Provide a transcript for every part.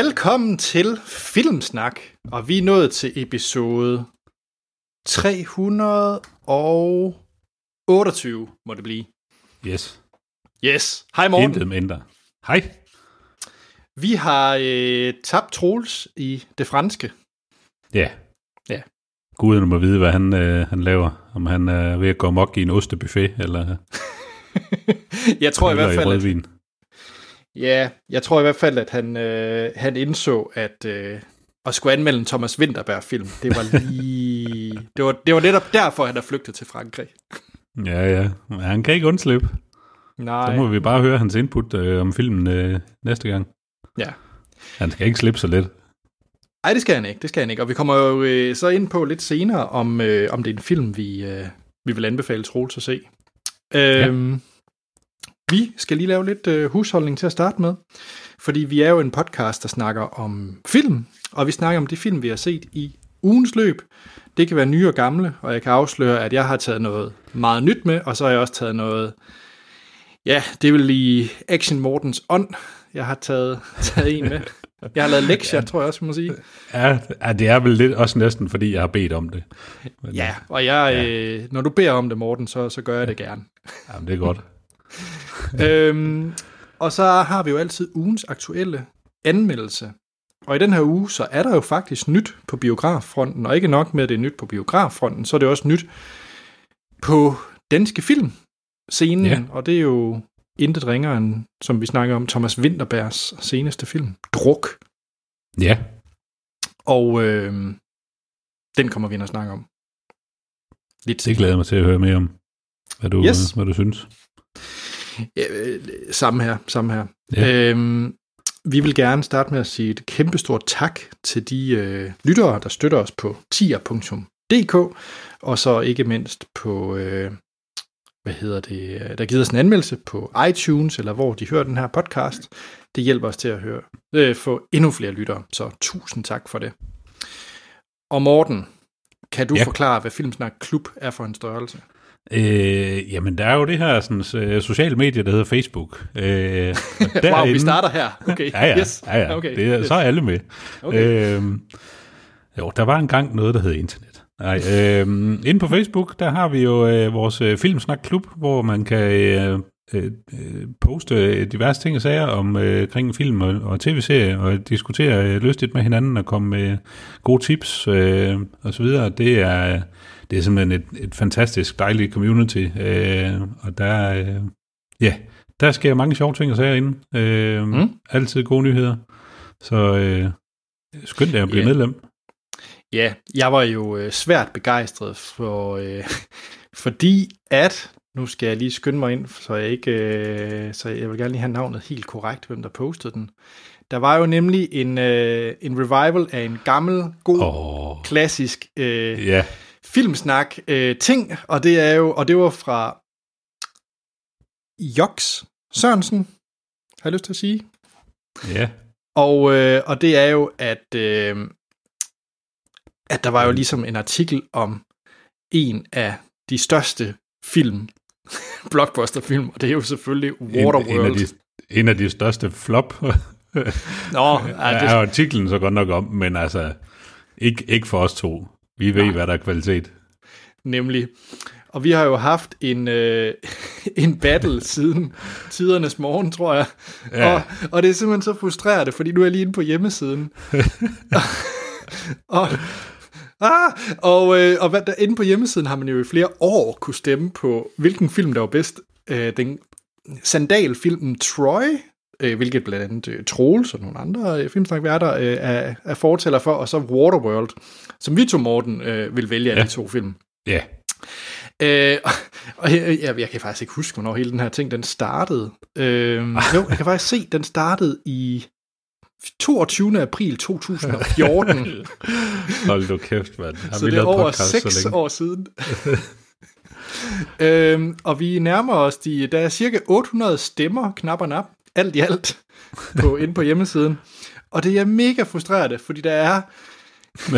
Velkommen til Filmsnak, og vi er nået til episode 328, må det blive. Yes. Yes. Hej Morten. Intet mindre. Hej. Vi har øh, tabt Troels i det franske. Ja. Ja. Guderne må vide, hvad han, øh, han laver. Om han er ved at gå mok i en ostebuffet, eller Jeg tror i hvert i fald, at, rødvin. Ja, jeg tror i hvert fald, at han, øh, han indså, at øh, at skulle anmelde en Thomas Winterberg-film, det var lige... det, var, det var netop derfor, han er flygtet til Frankrig. Ja, ja. Men han kan ikke undslippe. Nej. Så må vi bare høre hans input øh, om filmen øh, næste gang. Ja. Han skal ikke slippe så let. Nej, det skal han ikke. Det skal han ikke. Og vi kommer jo øh, så ind på lidt senere, om, øh, om det er en film, vi, øh, vi vil anbefale Troels at se. Øhm, ja. Vi skal lige lave lidt øh, husholdning til at starte med. Fordi vi er jo en podcast, der snakker om film. Og vi snakker om de film, vi har set i ugens løb. Det kan være nye og gamle, og jeg kan afsløre, at jeg har taget noget meget nyt med, og så har jeg også taget noget, ja, det vil i Action Mortens ånd, jeg har taget, taget en med. Jeg har lavet lektier, ja. tror jeg også, må sige. Ja, ja, det er vel lidt også næsten, fordi jeg har bedt om det. Men, Ja, og jeg, ja. Øh, når du beder om det, Morten, så, så gør jeg det gerne. Jamen, det er godt. øhm, og så har vi jo altid ugens aktuelle anmeldelse. Og i den her uge, så er der jo faktisk nyt på biograffronten, og ikke nok med, at det er nyt på biograffronten, så er det også nyt på danske film scenen, Ja. og det er jo intet ringere end, som vi snakker om, Thomas Winterbergs seneste film, Druk. Ja, Og øh, den kommer vi ind og snakke om. Lidt det glæder jeg mig til at høre mere om, hvad du, Yes. hvad du synes. Ja, øh, samme her, samme her. Ja. Øhm, vi vil gerne starte med at sige et kæmpestort tak til de øh, lyttere, der støtter os på tier.dk, og så ikke mindst på, øh, hvad hedder det, øh, der giver os en anmeldelse på iTunes, eller hvor de hører den her podcast. Det hjælper os til at høre, øh, få endnu flere lyttere, så tusind tak for det. Og Morten, kan du ja. Ja. forklare, hvad Filmsnak Klub er for en størrelse? Øh, jamen, der er jo det her sådan, øh, sociale medier, der hedder Facebook. Øh, og Wow, vi derinde- starter her. Okay, Ja, ja, yes. ja, ja. Okay, Det er, yes. så er alle med. Okay. Øhm, jo, der var engang noget, der hed internet. Nej, øhm, inde på Facebook, der har vi jo øh, vores øh, Filmsnak Klub, hvor man kan øh, øh, øh, poste diverse ting og sager om øh, kring film og, og tv-serier, og diskutere øh, lystigt med hinanden og komme med gode tips øh, og så videre. Det er, det er simpelthen et, et fantastisk dejligt community, øh, og der, øh, ja, der sker mange sjove ting og sager inde. Øh, Mm. Altid gode nyheder. Så øh, skynd dig at blive yeah. medlem. Ja, jeg var jo øh, svært begejstret for, øh, fordi at, nu skal jeg lige skynde mig ind, så jeg ikke, øh, så jeg vil gerne lige have navnet helt korrekt, hvem der postede den. Der var jo nemlig en, øh, en revival af en gammel, god, oh. Klassisk øh, ja. Filmsnak øh, ting, og det er jo, og det var fra Joks Sørensen, har jeg lyst til at sige. Ja. Og, øh, og det er jo, at, øh, at der var jo ligesom en artikel om en af de største film, blockbusterfilm, og det er jo selvfølgelig En, en, af Waterworld. de, en af de største flop. Nå, ja, det, er artiklen så godt nok om, men altså, ikke, ikke for os to. Vi ved, Nej. hvad der er kvalitet. nemlig. Og vi har jo haft en, øh, en battle siden tidernes morgen, tror jeg. Ja. Og, og det er simpelthen så frustrerende, fordi nu er jeg lige inde på hjemmesiden. og ah, og, øh, og hvad, der, inde på hjemmesiden har man jo i flere år kunne stemme på, hvilken film der var bedst. Øh, den sandalfilmen Troy, øh, hvilket blandt andet øh, Troels og nogle andre øh, filmsnakværter øh, er, er fortæller for, og så Waterworld, som vi to, Morten, øh, vil vælge af Ja. de to film. Ja. Øh, og- og jeg, jeg, jeg kan faktisk ikke huske, hvornår hele den her ting den startede. Øh, jo, jeg kan faktisk se, den startede i 22. april 2014. Hold du kæft, mand. Har så vi det er over podcast så 6 længe? år siden. øhm, og vi nærmer os de, der er cirka 800 stemmer, knap og nap, alt i alt, på, inde på hjemmesiden. Og det er mega frustrerende, fordi der er...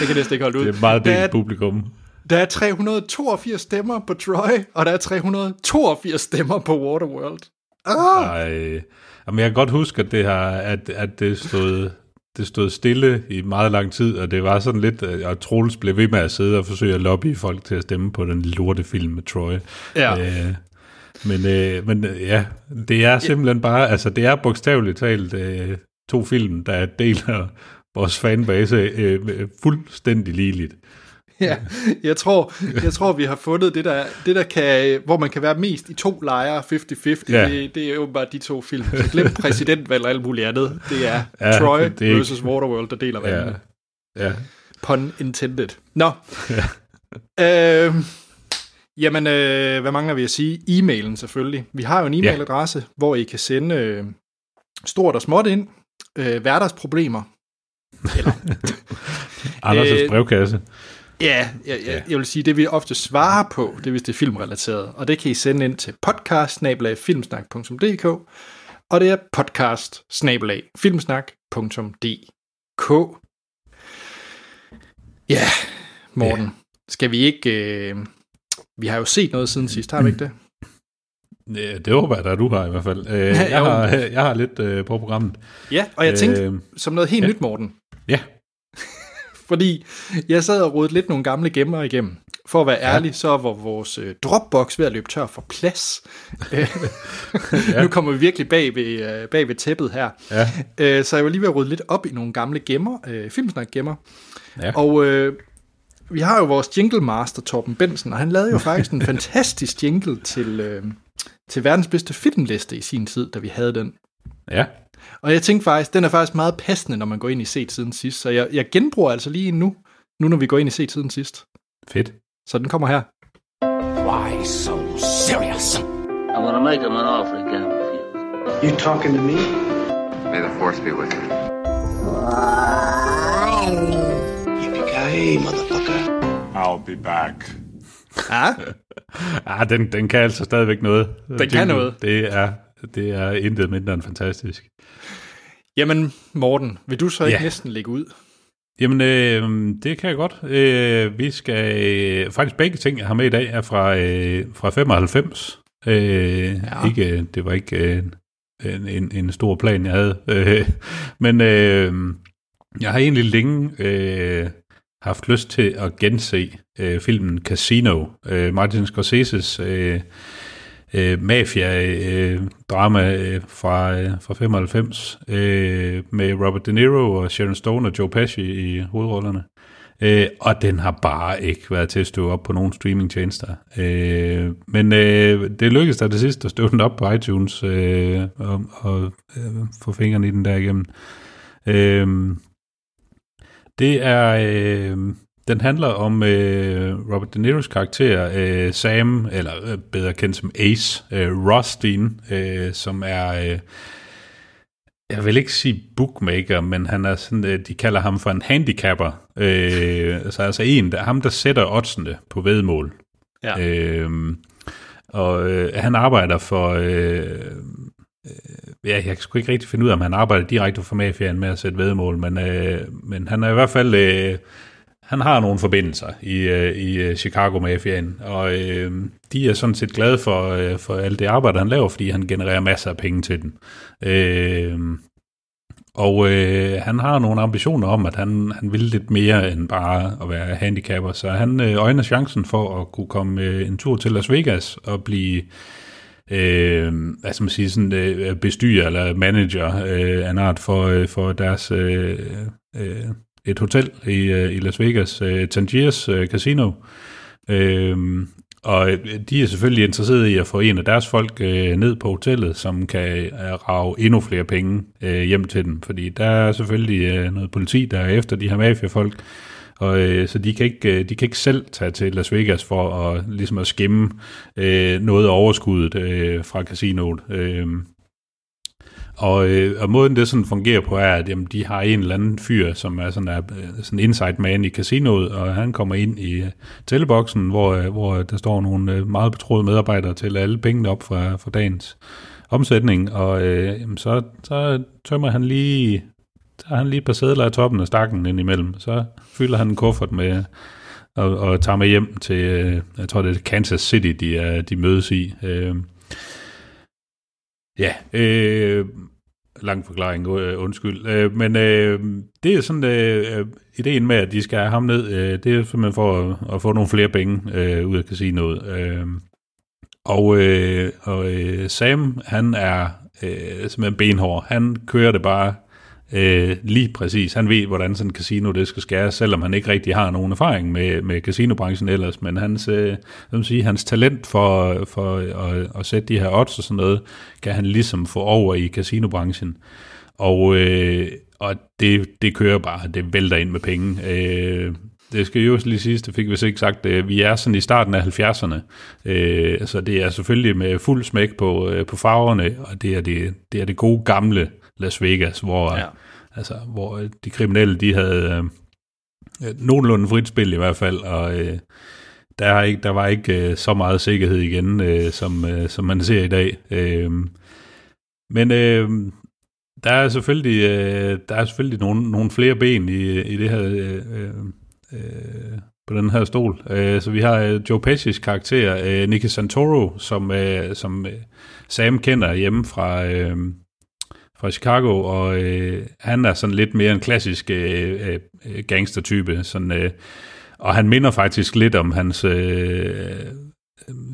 jeg kan næsten ikke holde ud. Det er meget der, delt er, publikum. der er 382 stemmer på Troy, og der er 382 stemmer på Waterworld. Ah! Ej. Jamen, jeg kan godt huske, at det, har, at, at det stod det stod stille i meget lang tid, og det var sådan lidt, at Troels blev ved med at sidde og forsøge at lobby folk til at stemme på den lorte film med Troy. Ja. Øh, men, øh, men øh, ja, det er simpelthen bare, altså det er bogstaveligt talt øh, to film, der deler vores fanbase øh, fuldstændig ligeligt. Ja, jeg tror, jeg tror, vi har fundet det der, det der kan, hvor man kan være mest i to lejre, 50-50, Ja. det, det er jo bare de to film. Så glem præsidentvalg og alt muligt andet. Det er Ja, ja, Troy det er ikke- versus Waterworld, der deler Ja, vandene. ja. Pun intended. Nå. Ja. Øh, jamen, øh, hvad mangler vi at sige? E-mailen selvfølgelig. Vi har jo en e-mailadresse, hvor I kan sende øh, stort og småt ind. Øh, hverdagsproblemer. Eller, Anders' Øh, brevkasse. ja, jeg, jeg, jeg vil sige, det vi ofte svarer på, det er, hvis det er filmrelateret. Og det kan I sende ind til podcast og det er podcast filmsnak.dk Ja, Morten, ja. skal vi ikke... Øh, vi har jo set noget siden sidst, har vi ikke det? Ja, det håber jeg da, du har i hvert fald. Øh, jeg, har, jeg har lidt øh, på programmet. Ja, og jeg tænkte, Øh, som noget helt ja. nyt, Morten. Ja, Fordi jeg sad og rodede lidt nogle gamle gemmer igennem. For at være Ja. ærlig, så var vores øh, Dropbox ved at løbe tør for plads. Øh, Nu kommer vi virkelig bag ved, øh, bag ved tæppet her. ja, Øh, så jeg var lige ved at rydde lidt op i nogle gamle gemmer, øh, filmsnak-gemmer. ja. Og øh, vi har jo vores jingle master, Torben Bensen, og han lavede jo faktisk en fantastisk jingle til, øh, til verdens bedste filmliste i sin tid, da vi havde den. ja. Og jeg tænkte faktisk, den er faktisk meget passende, når man går ind i set siden sidst. Så jeg, jeg genbruger altså lige nu, nu når vi går ind i set siden sidst. Fedt. Så den kommer her. Why so serious? I'm gonna make him an offer he can't refuse. You talking to me? May the force be with you. Yippee-ki-yay, motherfucker. I'll be back. Ja, Ah, den, den kan altså stadigvæk noget. Den kan noget. Det er, det er intet mindre end fantastisk. jamen Morten, vil du så ikke Ja. næsten lægge ud? Jamen, øh, det kan jeg godt. Øh, vi skal... Øh, faktisk begge ting, jeg har med i dag, er fra, øh, fra 95. Øh, ja. ikke, det var ikke øh, en, en, en stor plan, jeg havde. Øh, men øh, jeg har egentlig længe øh, haft lyst til at gense øh, filmen Casino. Øh, Martin Scorseses øh, øh, mafia-drama øh, øh, fra, øh, fra 95 øh, med Robert De Niro og Sharon Stone og Joe Pesci i hovedrollerne. Øh, og den har bare ikke været til at stå op på nogen streamingtjenester. Øh, men øh, det lykkedes der til sidst at støve den op på iTunes øh, og, og øh, få fingrene i den der igennem. Øh, det er... Øh, den handler om øh, Robert De Niro's karakter, øh, Sam, eller øh, bedre kendt som Ace, øh, Rothstein, øh, som er... Øh, jeg vil ikke sige bookmaker, men han er sådan, øh, de kalder ham for en handicapper. Øh, altså, altså en, der, ham der sætter oddsene på vedmål. Ja. Øh, og øh, han arbejder for... Øh, ja, jeg kan sgu ikke rigtig finde ud af, om han arbejder direkte for mafiaen med at sætte vedmål, men, øh, men han er i hvert fald... Øh, han har nogle forbindelser i, øh, i øh, Chicago-mafiaen, og øh, de er sådan set glade for, øh, for alt det arbejde, han laver, fordi han genererer masser af penge til dem. Øh, og øh, han har nogle ambitioner om, at han, han vil lidt mere end bare at være handicapper, så han øh, øjner chancen for at kunne komme øh, en tur til Las Vegas og blive øh, hvad skal man sige, sådan, øh, bestyrer eller manager øh, af en art for, øh, for deres øh, øh, et hotel i, øh, i Las Vegas, øh, Tangiers øh, Casino. Øh, og øh, de er selvfølgelig interesserede i at få en af deres folk øh, ned på hotellet, som kan øh, rave endnu flere penge øh, hjem til dem. Fordi der er selvfølgelig øh, noget politi, der er efter de her mafiafolk, og øh, så de kan, ikke, øh, de kan ikke selv tage til Las Vegas for at, ligesom at skimme øh, noget af overskuddet øh, fra casinoet. Øh, og, øh, og måden det sådan fungerer på er, at jamen, de har en eller anden fyr, som er sådan, er, øh, sådan inside man i casinoet, og han kommer ind i øh, tælleboksen, hvor, hvor der står nogle meget betroede medarbejdere til alle pengene op fra, fra dagens omsætning, og øh, jamen, så, så tømmer han lige så har han lige et par sædler af toppen af stakken ind imellem. Så fylder han en kuffert med og, og tager med hjem til, øh, jeg tror det er Kansas City, de, er, de mødes i. Øh, Ja, øh, lang forklaring, øh, undskyld. Øh, men øh, det er sådan øh, ideen med, at de skal have ham ned, øh, det er simpelthen for at, at få nogle flere penge øh, ud af casinoet. Øh, og øh, og øh, Sam, han er øh, simpelthen benhård. Han kører det bare øh, lige præcis. Han ved, hvordan sådan en casino det skal skæres, selvom han ikke rigtig har nogen erfaring med, med casinobranchen ellers. Men hans, øh, sige, hans talent for, for at, at sætte de her odds og sådan noget, kan han ligesom få over i casinobranchen. Og, øh, og det, det kører bare, det vælter ind med penge. Øh, det skal jo lige siges, det fik vi ikke sagt, øh, vi er sådan i starten af 70'erne, øh, så det er selvfølgelig med fuld smæk på, øh, på farverne, og det er det, det er det gode gamle Las Vegas, hvor, ja. altså, hvor de kriminelle, de havde øh, nogenlunde frit spil i hvert fald, og øh, der, er ikke, der var ikke øh, så meget sikkerhed igen, øh, som, øh, som man ser i dag. Øh, men øh, der er selvfølgelig, øh, der er selvfølgelig nogle, nogle flere ben i, i det her øh, øh, på den her stol. Øh, så vi har øh, Joe Pesci's karakter, øh, Nicky Santoro, som, øh, som Sam kender hjemme fra, øh, fra Chicago, og øh, han er sådan lidt mere en klassisk øh, øh, gangstertype, sådan, øh, og han minder faktisk lidt om hans øh,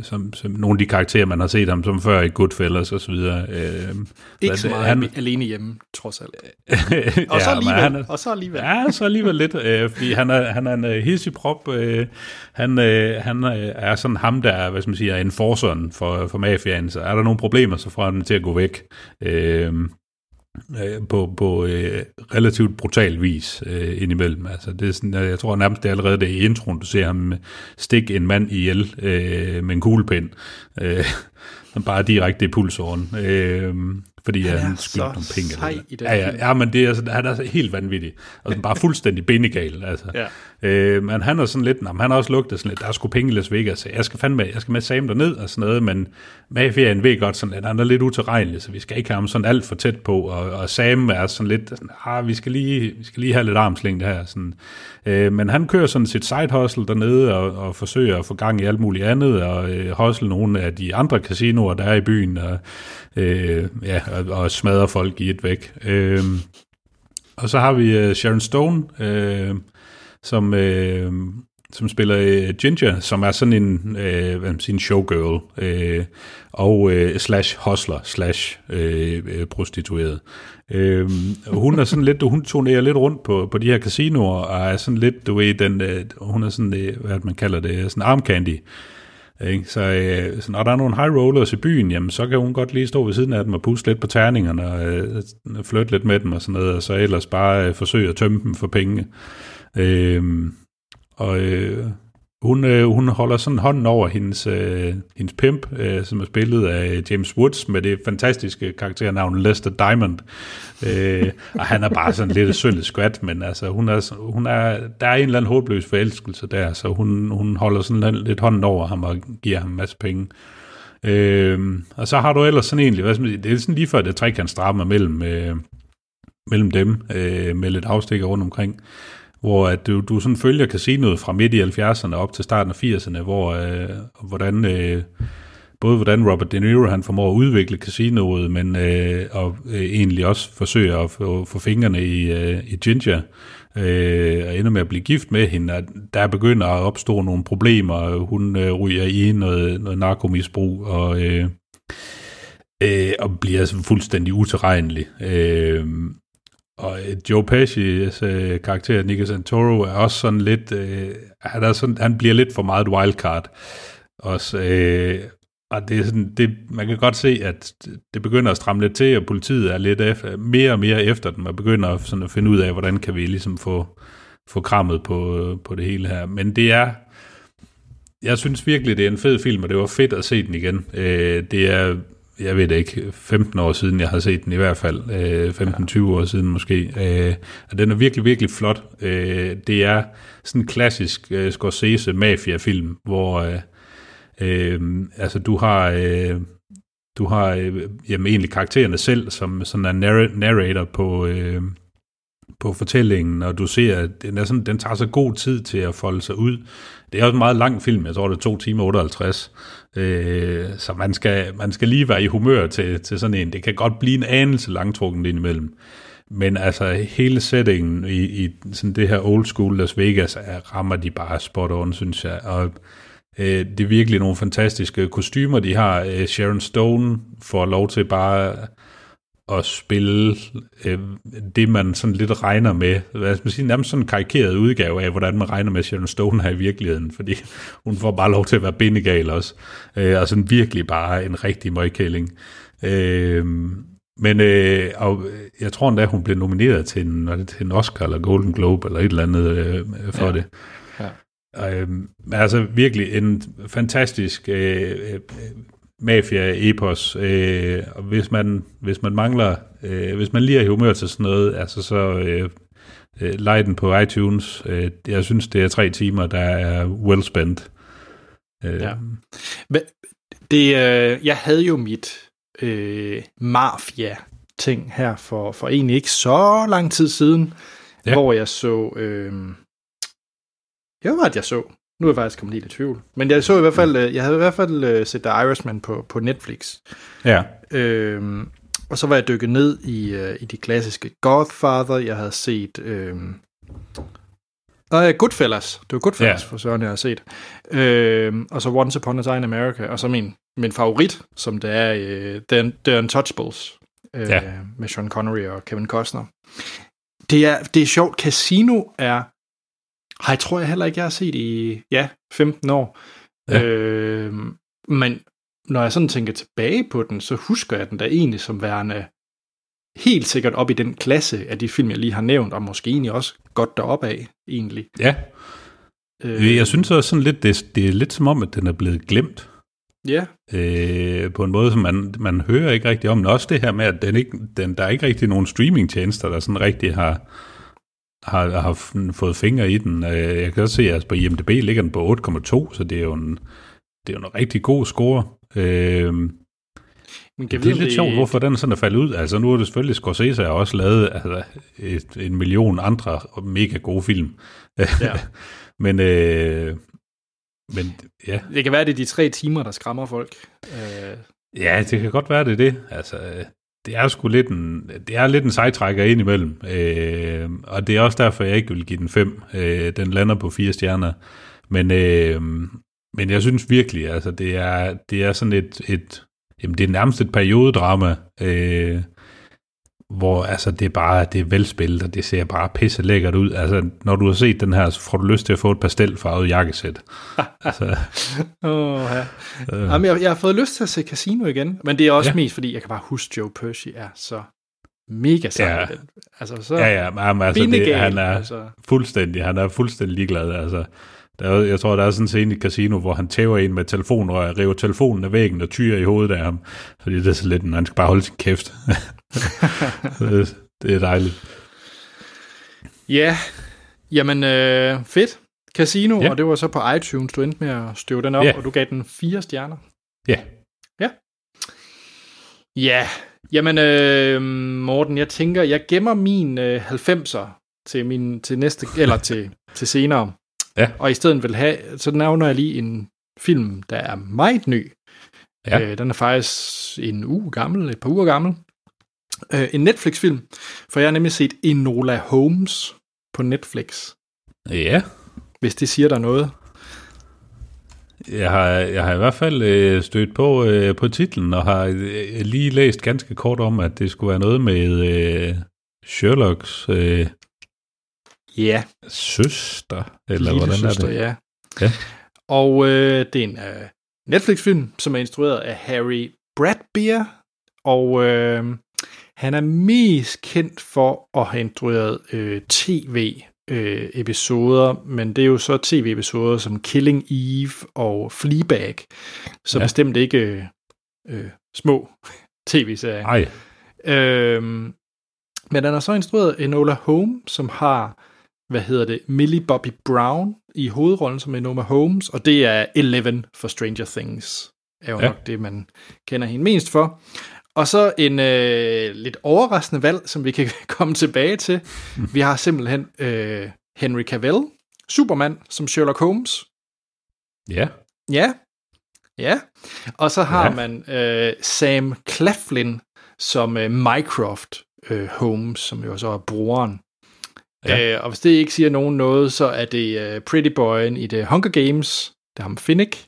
som, som nogle af de karakterer, man har set ham som før i Goodfellas og så videre. Øh, Ikke så meget han, alene hjemme, trods alt. og, så alligevel, han er, og så alligevel. Ja, så alligevel lidt, øh, fordi han er, han er en uh, hissig prop. Øh, han, øh, han øh, er sådan ham, der er, hvad skal man sige, enforceren for, for mafiaen. Så er der nogle problemer, så får han til at gå væk. Øh, øh, på, på øh, relativt brutal vis øh, indimellem. Altså, det er sådan, jeg tror nærmest det er allerede det i introen, du ser ham stikke en mand ihjel øh, med en kuglepind. Øh, bare direkte i pulsåren. Øh, fordi han, han skylder nogle penge. Sej i ja, ja, ja, men det er, altså, han er helt vanvittig. Altså, bare fuldstændig benegal. Altså. Ja. Øh, men han er sådan lidt, jamen, han har også lugtet sådan lidt, der er sgu penge i Las Vegas, så jeg skal fandme, jeg skal med Sam ned og sådan noget, men mafiaen ved godt sådan, lidt, han er lidt utilregnelig, så vi skal ikke have ham sådan alt for tæt på, og, og Sam er sådan lidt, sådan, ah, vi skal lige, vi skal lige have lidt armslængde her. Sådan. Øh, men han kører sådan sit side hustle dernede, og, og forsøger at få gang i alt muligt andet, og øh, hustle nogle af de andre casinoer, der er i byen, og, øh, ja, og, og smadrer folk i et væk. Øh, og så har vi øh, Sharon Stone, øh, som, øh, som spiller øh, Ginger, som er sådan en, øh, hvad man siger, en showgirl, øh, og øh, slash hustler, slash øh, øh prostitueret. Øh, hun er sådan lidt, hun turnerer lidt rundt på, på de her casinoer, og er sådan lidt, du ved, den, øh, hun er sådan, øh, hvad man kalder det, sådan arm candy. Ikke? Så, øh, så når der er nogle high rollers i byen, jamen, så kan hun godt lige stå ved siden af dem og puste lidt på terningerne og øh, flytte lidt med dem og sådan noget, og så ellers bare øh, forsøge at tømme dem for penge. Øh, og øh, hun, øh, hun holder sådan hånden over hendes, øh, hendes pimp, øh, som er spillet af James Woods med det fantastiske karakternavn Lester Diamond. Øh, og han er bare sådan lidt sølvet skvat, men altså, hun er, hun er, der er en eller anden håbløs forelskelse der, så hun, hun holder sådan lidt hånden over ham og giver ham en masse penge. Øh, og så har du ellers sådan egentlig, hvad skal man sige, det er sådan lige før det trekantsdrama mellem, øh, mellem dem, øh, med lidt afstikker rundt omkring hvor at du, du sådan følger casinoet fra midt i 70'erne op til starten af 80'erne, hvor øh, hvordan øh, både hvordan Robert De Niro han formår at udvikle casinoet, men øh, og øh, egentlig også forsøger at få, få fingrene i, øh, i Ginger, øh, og ender med at blive gift med hende, og der begynder at opstå nogle problemer, hun øh, ryger i noget, noget narkomisbrug, og, øh, øh, og bliver altså fuldstændig utilregnelig. Øh, og øh, Joe Pesci's øh, karakter, Nick Santoro, er også sådan lidt, øh, han, er sådan, han bliver lidt for meget wildcard. Også, øh, og det er sådan, det, man kan godt se, at det begynder at stramme lidt til, og politiet er lidt efter, mere og mere efter den, og begynder sådan at finde ud af, hvordan kan vi ligesom få, få krammet på, på det hele her. Men det er, jeg synes virkelig, det er en fed film, og det var fedt at se den igen. Øh, det er jeg ved det ikke, 15 år siden, jeg har set den i hvert fald, øh, 15-20 år siden måske, øh, og den er virkelig, virkelig flot. Øh, det er sådan en klassisk øh, Scorsese mafia-film, hvor øh, øh, altså du har... Øh, du har øh, jamen, egentlig karaktererne selv, som sådan en narrator på, øh, på fortællingen, og du ser, at den, er sådan, den tager så god tid til at folde sig ud. Det er også en meget lang film, jeg tror det er 2 timer 58, øh, så man skal, man skal lige være i humør til, til sådan en. Det kan godt blive en anelse langtrukken indimellem. Men altså hele settingen i, i sådan det her old school Las Vegas, er, rammer de bare spot on, synes jeg. Og øh, det er virkelig nogle fantastiske kostymer, de har. Øh, Sharon Stone får lov til bare at spille øh, det, man sådan lidt regner med. Hvad skal man sige, nærmest sådan en karikeret udgave af, hvordan man regner med Sharon Stone her i virkeligheden, fordi hun får bare lov til at være bindegal også. Øh, og sådan virkelig bare en rigtig møgkælling. Øh, men øh, og jeg tror endda, hun blev nomineret til en, til en Oscar eller Golden Globe eller et eller andet øh, for ja. det. Ja. Øh, altså virkelig en fantastisk øh, øh, mafia-epos, øh, og hvis man, hvis man mangler, øh, hvis man lige er i humør til sådan noget, altså så øh, øh, den på iTunes. Øh, jeg synes, det er tre timer, der er well spent. Øh. Ja. Det, øh, jeg havde jo mit øh, mafia-ting her for, for egentlig ikke så lang tid siden, ja. hvor jeg så... Øh, jeg var, at jeg så nu er jeg faktisk kommet helt i tvivl. Men jeg så i hvert fald, øh, jeg havde i hvert fald øh, set The Irishman på, på Netflix. Ja. Øhm, og så var jeg dykket ned i, uh, i de klassiske Godfather. Jeg havde set... Og uh, Goodfellas. Det var Goodfellas, ja. for Søren, jeg har set. Øhm, og så Once Upon a Time in America. Og så min, min favorit, som det er uh, The, The Untouchables. Uh, ja. Med Sean Connery og Kevin Costner. Det er, det er sjovt. Casino er har tror jeg heller ikke, jeg har set i, ja, 15 år. Ja. Øh, men når jeg sådan tænker tilbage på den, så husker jeg den da egentlig som værende helt sikkert op i den klasse af de film, jeg lige har nævnt, og måske egentlig også godt derop af, egentlig. Ja. Øh, jeg synes også sådan lidt, det, det er lidt som om, at den er blevet glemt. Ja. Øh, på en måde, som man, man hører ikke rigtig om. Men også det her med, at den ikke, den, der er ikke rigtig nogen streamingtjenester, der sådan rigtig har, har, har fået fingre i den. Øh, jeg kan også se, at på IMDb ligger den på 8,2, så det er jo en, det er jo en rigtig god score. Øh, men kan det er lidt det... sjovt, hvorfor den sådan er faldet ud. Altså nu er det selvfølgelig, Scorsese har også lavet altså, et, en million andre mega gode film. Ja. men, øh, men ja. Det kan være, det er de tre timer, der skræmmer folk. Øh. Ja, det kan godt være, det er det. Altså, det er sgu lidt en, det er lidt en sejtrækker ind imellem, øh, og det er også derfor, jeg ikke vil give den fem. Øh, den lander på fire stjerner, men, øh, men jeg synes virkelig, altså det er, det er sådan et, et jamen det er nærmest et periodedrama, øh, hvor altså det er bare, det er velspillet, og det ser bare pisse lækkert ud. Altså, når du har set den her, så får du lyst til at få et pastelfarvet jakkesæt. altså, oh, ja. øh. Jamen, jeg, jeg har fået lyst til at se Casino igen, men det er også ja. mest, fordi jeg kan bare huske, Joe Pesci er så mega sej. Ja. Altså, så ja, ja, men, altså, det, han er altså. fuldstændig, han er fuldstændig ligeglad. Altså, der er, jeg tror, der er sådan en scene i casino, hvor han tæver en med telefonrør, river telefonen af væggen og tyrer i hovedet af ham. Fordi det er så lidt, han skal bare holde sin kæft. det, det er dejligt. Ja, jamen øh, fedt. Casino, ja. og det var så på iTunes, du endte med at støve den op, ja. og du gav den fire stjerner. Ja. Ja. Ja, jamen øh, Morten, jeg tænker, jeg gemmer min øh, 90'er til, min, til næste, eller til, til senere. Ja. Og i stedet vil have, så nævner jeg lige en film, der er meget ny. Ja. Øh, den er faktisk en uge gammel, et par uger gammel. Øh, en Netflix-film, for jeg har nemlig set Enola Holmes på Netflix. Ja. Hvis det siger der noget. Jeg har, jeg har i hvert fald øh, stødt på, øh, på titlen, og har øh, lige læst ganske kort om, at det skulle være noget med øh, Sherlocks øh, Ja. Søster, eller Lille hvordan søster, er det? Ja. ja. Og øh, det er en øh, Netflix-film, som er instrueret af Harry Bradbeer, og øh, han er mest kendt for at have instrueret øh, tv-episoder, øh, men det er jo så tv-episoder som Killing Eve og Fleabag, så ja. bestemt ikke øh, øh, små tv-serier. Nej. Øh, men han har så instrueret Enola Holmes, som har hvad hedder det, Millie Bobby Brown i hovedrollen som Enoma Holmes, og det er Eleven for Stranger Things, er jo ja. nok det, man kender hende mest for. Og så en øh, lidt overraskende valg, som vi kan komme tilbage til. Vi har simpelthen øh, Henry Cavill, Superman, som Sherlock Holmes. Ja. Ja, ja. Og så har Ja. man øh, Sam Claflin som øh, Mycroft øh, Holmes, som jo så er broren. Ja. Øh, og hvis det ikke siger nogen noget, så er det øh, Pretty Boyen i The Hunger Games. Det er ham Finnick.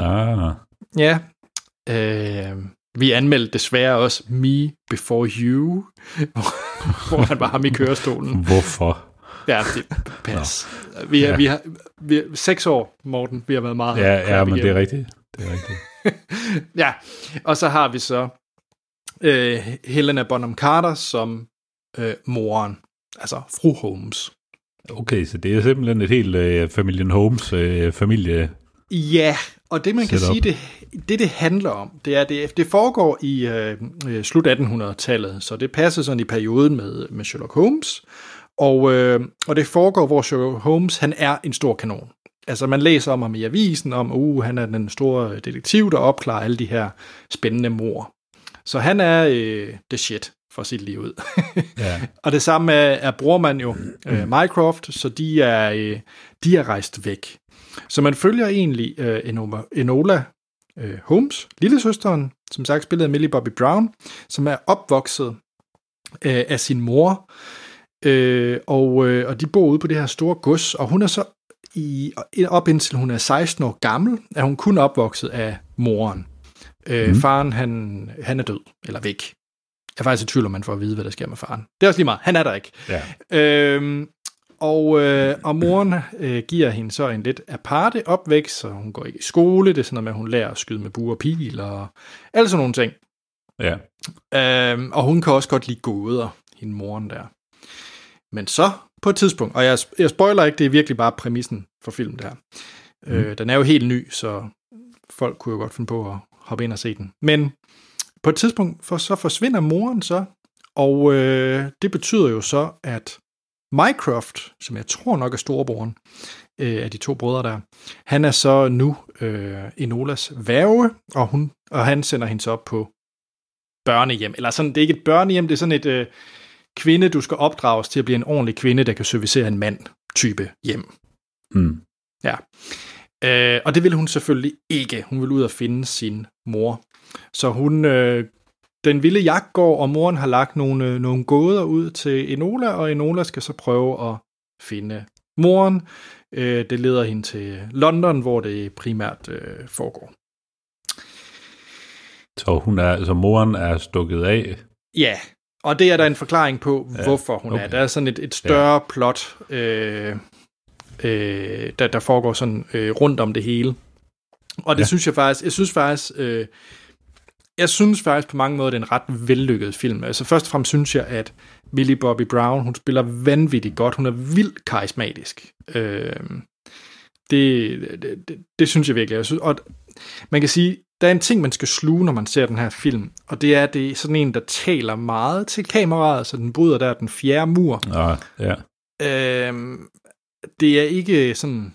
Ah. Ja. Øh, vi anmeldte desværre også Me Before You, hvor, han var ham i kørestolen. Hvorfor? Ja, det pas. Vi, har, Ja. vi, har, vi har seks år, Morten. Vi har været meget Ja, ja, men det er rigtigt. Det er rigtigt. Ja, og så har vi så øh, Helena Bonham Carter som øh, moren, altså fru Holmes. Okay, så det er simpelthen et helt øh, familien Holmes øh, familie. Ja, og det man kan sige, det, det det handler om, det er, det, det foregår i øh, øh, slut 1800-tallet, så det passer sådan i perioden med, med Sherlock Holmes, og, øh, og det foregår, hvor Sherlock Holmes, han er en stor kanon. Altså man læser om ham i avisen, om uh, han er den store detektiv, der opklarer alle de her spændende mor. Så han er øh, the shit for sit liv ud. Ja. Og det samme er, er brormand jo, øh, Mycroft, så de er, øh, de er rejst væk. Så man følger egentlig øh, Enola, Enola øh, Holmes, lillesøsteren, som sagt spillet af Millie Bobby Brown, som er opvokset øh, af sin mor, øh, og, øh, og de bor ude på det her store gods, og hun er så i, op indtil hun er 16 år gammel, er hun kun opvokset af moren. Øh, mm. Faren, han, han er død, eller væk. Jeg er faktisk i tvivl om, man får at vide, hvad der sker med faren. Det er også lige meget. Han er der ikke. ja. Øhm, og, øh, og moren øh, giver hende så en lidt aparte opvækst, så hun går ikke i skole. Det er sådan noget med, at hun lærer at skyde med bue og pil og alle sådan nogle ting. Ja. Øhm, og hun kan også godt lide gåder, hende moren der. Men så på et tidspunkt, og jeg, jeg spoiler ikke, det er virkelig bare præmissen for filmen der. Mm. Øh, den er jo helt ny, så folk kunne jo godt finde på at hoppe ind og se den. Men på et tidspunkt, for, så forsvinder moren så, og øh, det betyder jo så, at Mycroft, som jeg tror nok er storebroren øh, af de to brødre der, han er så nu øh, Enolas værge, og, hun, og han sender hende så op på børnehjem. Eller sådan, det er ikke et børnehjem, det er sådan et øh, kvinde, du skal opdrages til at blive en ordentlig kvinde, der kan servicere en mand type hjem. Mm. Ja. Øh, og det ville hun selvfølgelig ikke. Hun ville ud og finde sin mor. Så hun, øh, den vilde jagt går, og moren har lagt nogle, øh, nogle gåder ud til Enola, og Enola skal så prøve at finde moren. Øh, det leder hende til London, hvor det primært øh, foregår. Så hun er, så moren er stukket af. Ja, og det er der en forklaring på, Ja, hvorfor hun okay. er. Der er sådan et, et større ja. plot, øh, øh, der, der foregår sådan øh, rundt om det hele. Og det Ja. ja. synes jeg faktisk, jeg synes faktisk, øh, jeg synes faktisk på mange måder, det er en ret vellykket film. Altså først og fremmest synes jeg, at Millie Bobby Brown, hun spiller vanvittigt godt. Hun er vildt karismatisk. Øh, det, det, det, det synes jeg virkelig. Jeg synes, og man kan sige, der er en ting, man skal sluge, når man ser den her film, og det er, at det er sådan en, der taler meget til kameraet, så den bryder der den fjerde mur. Ah, ja. Øhm, det er ikke sådan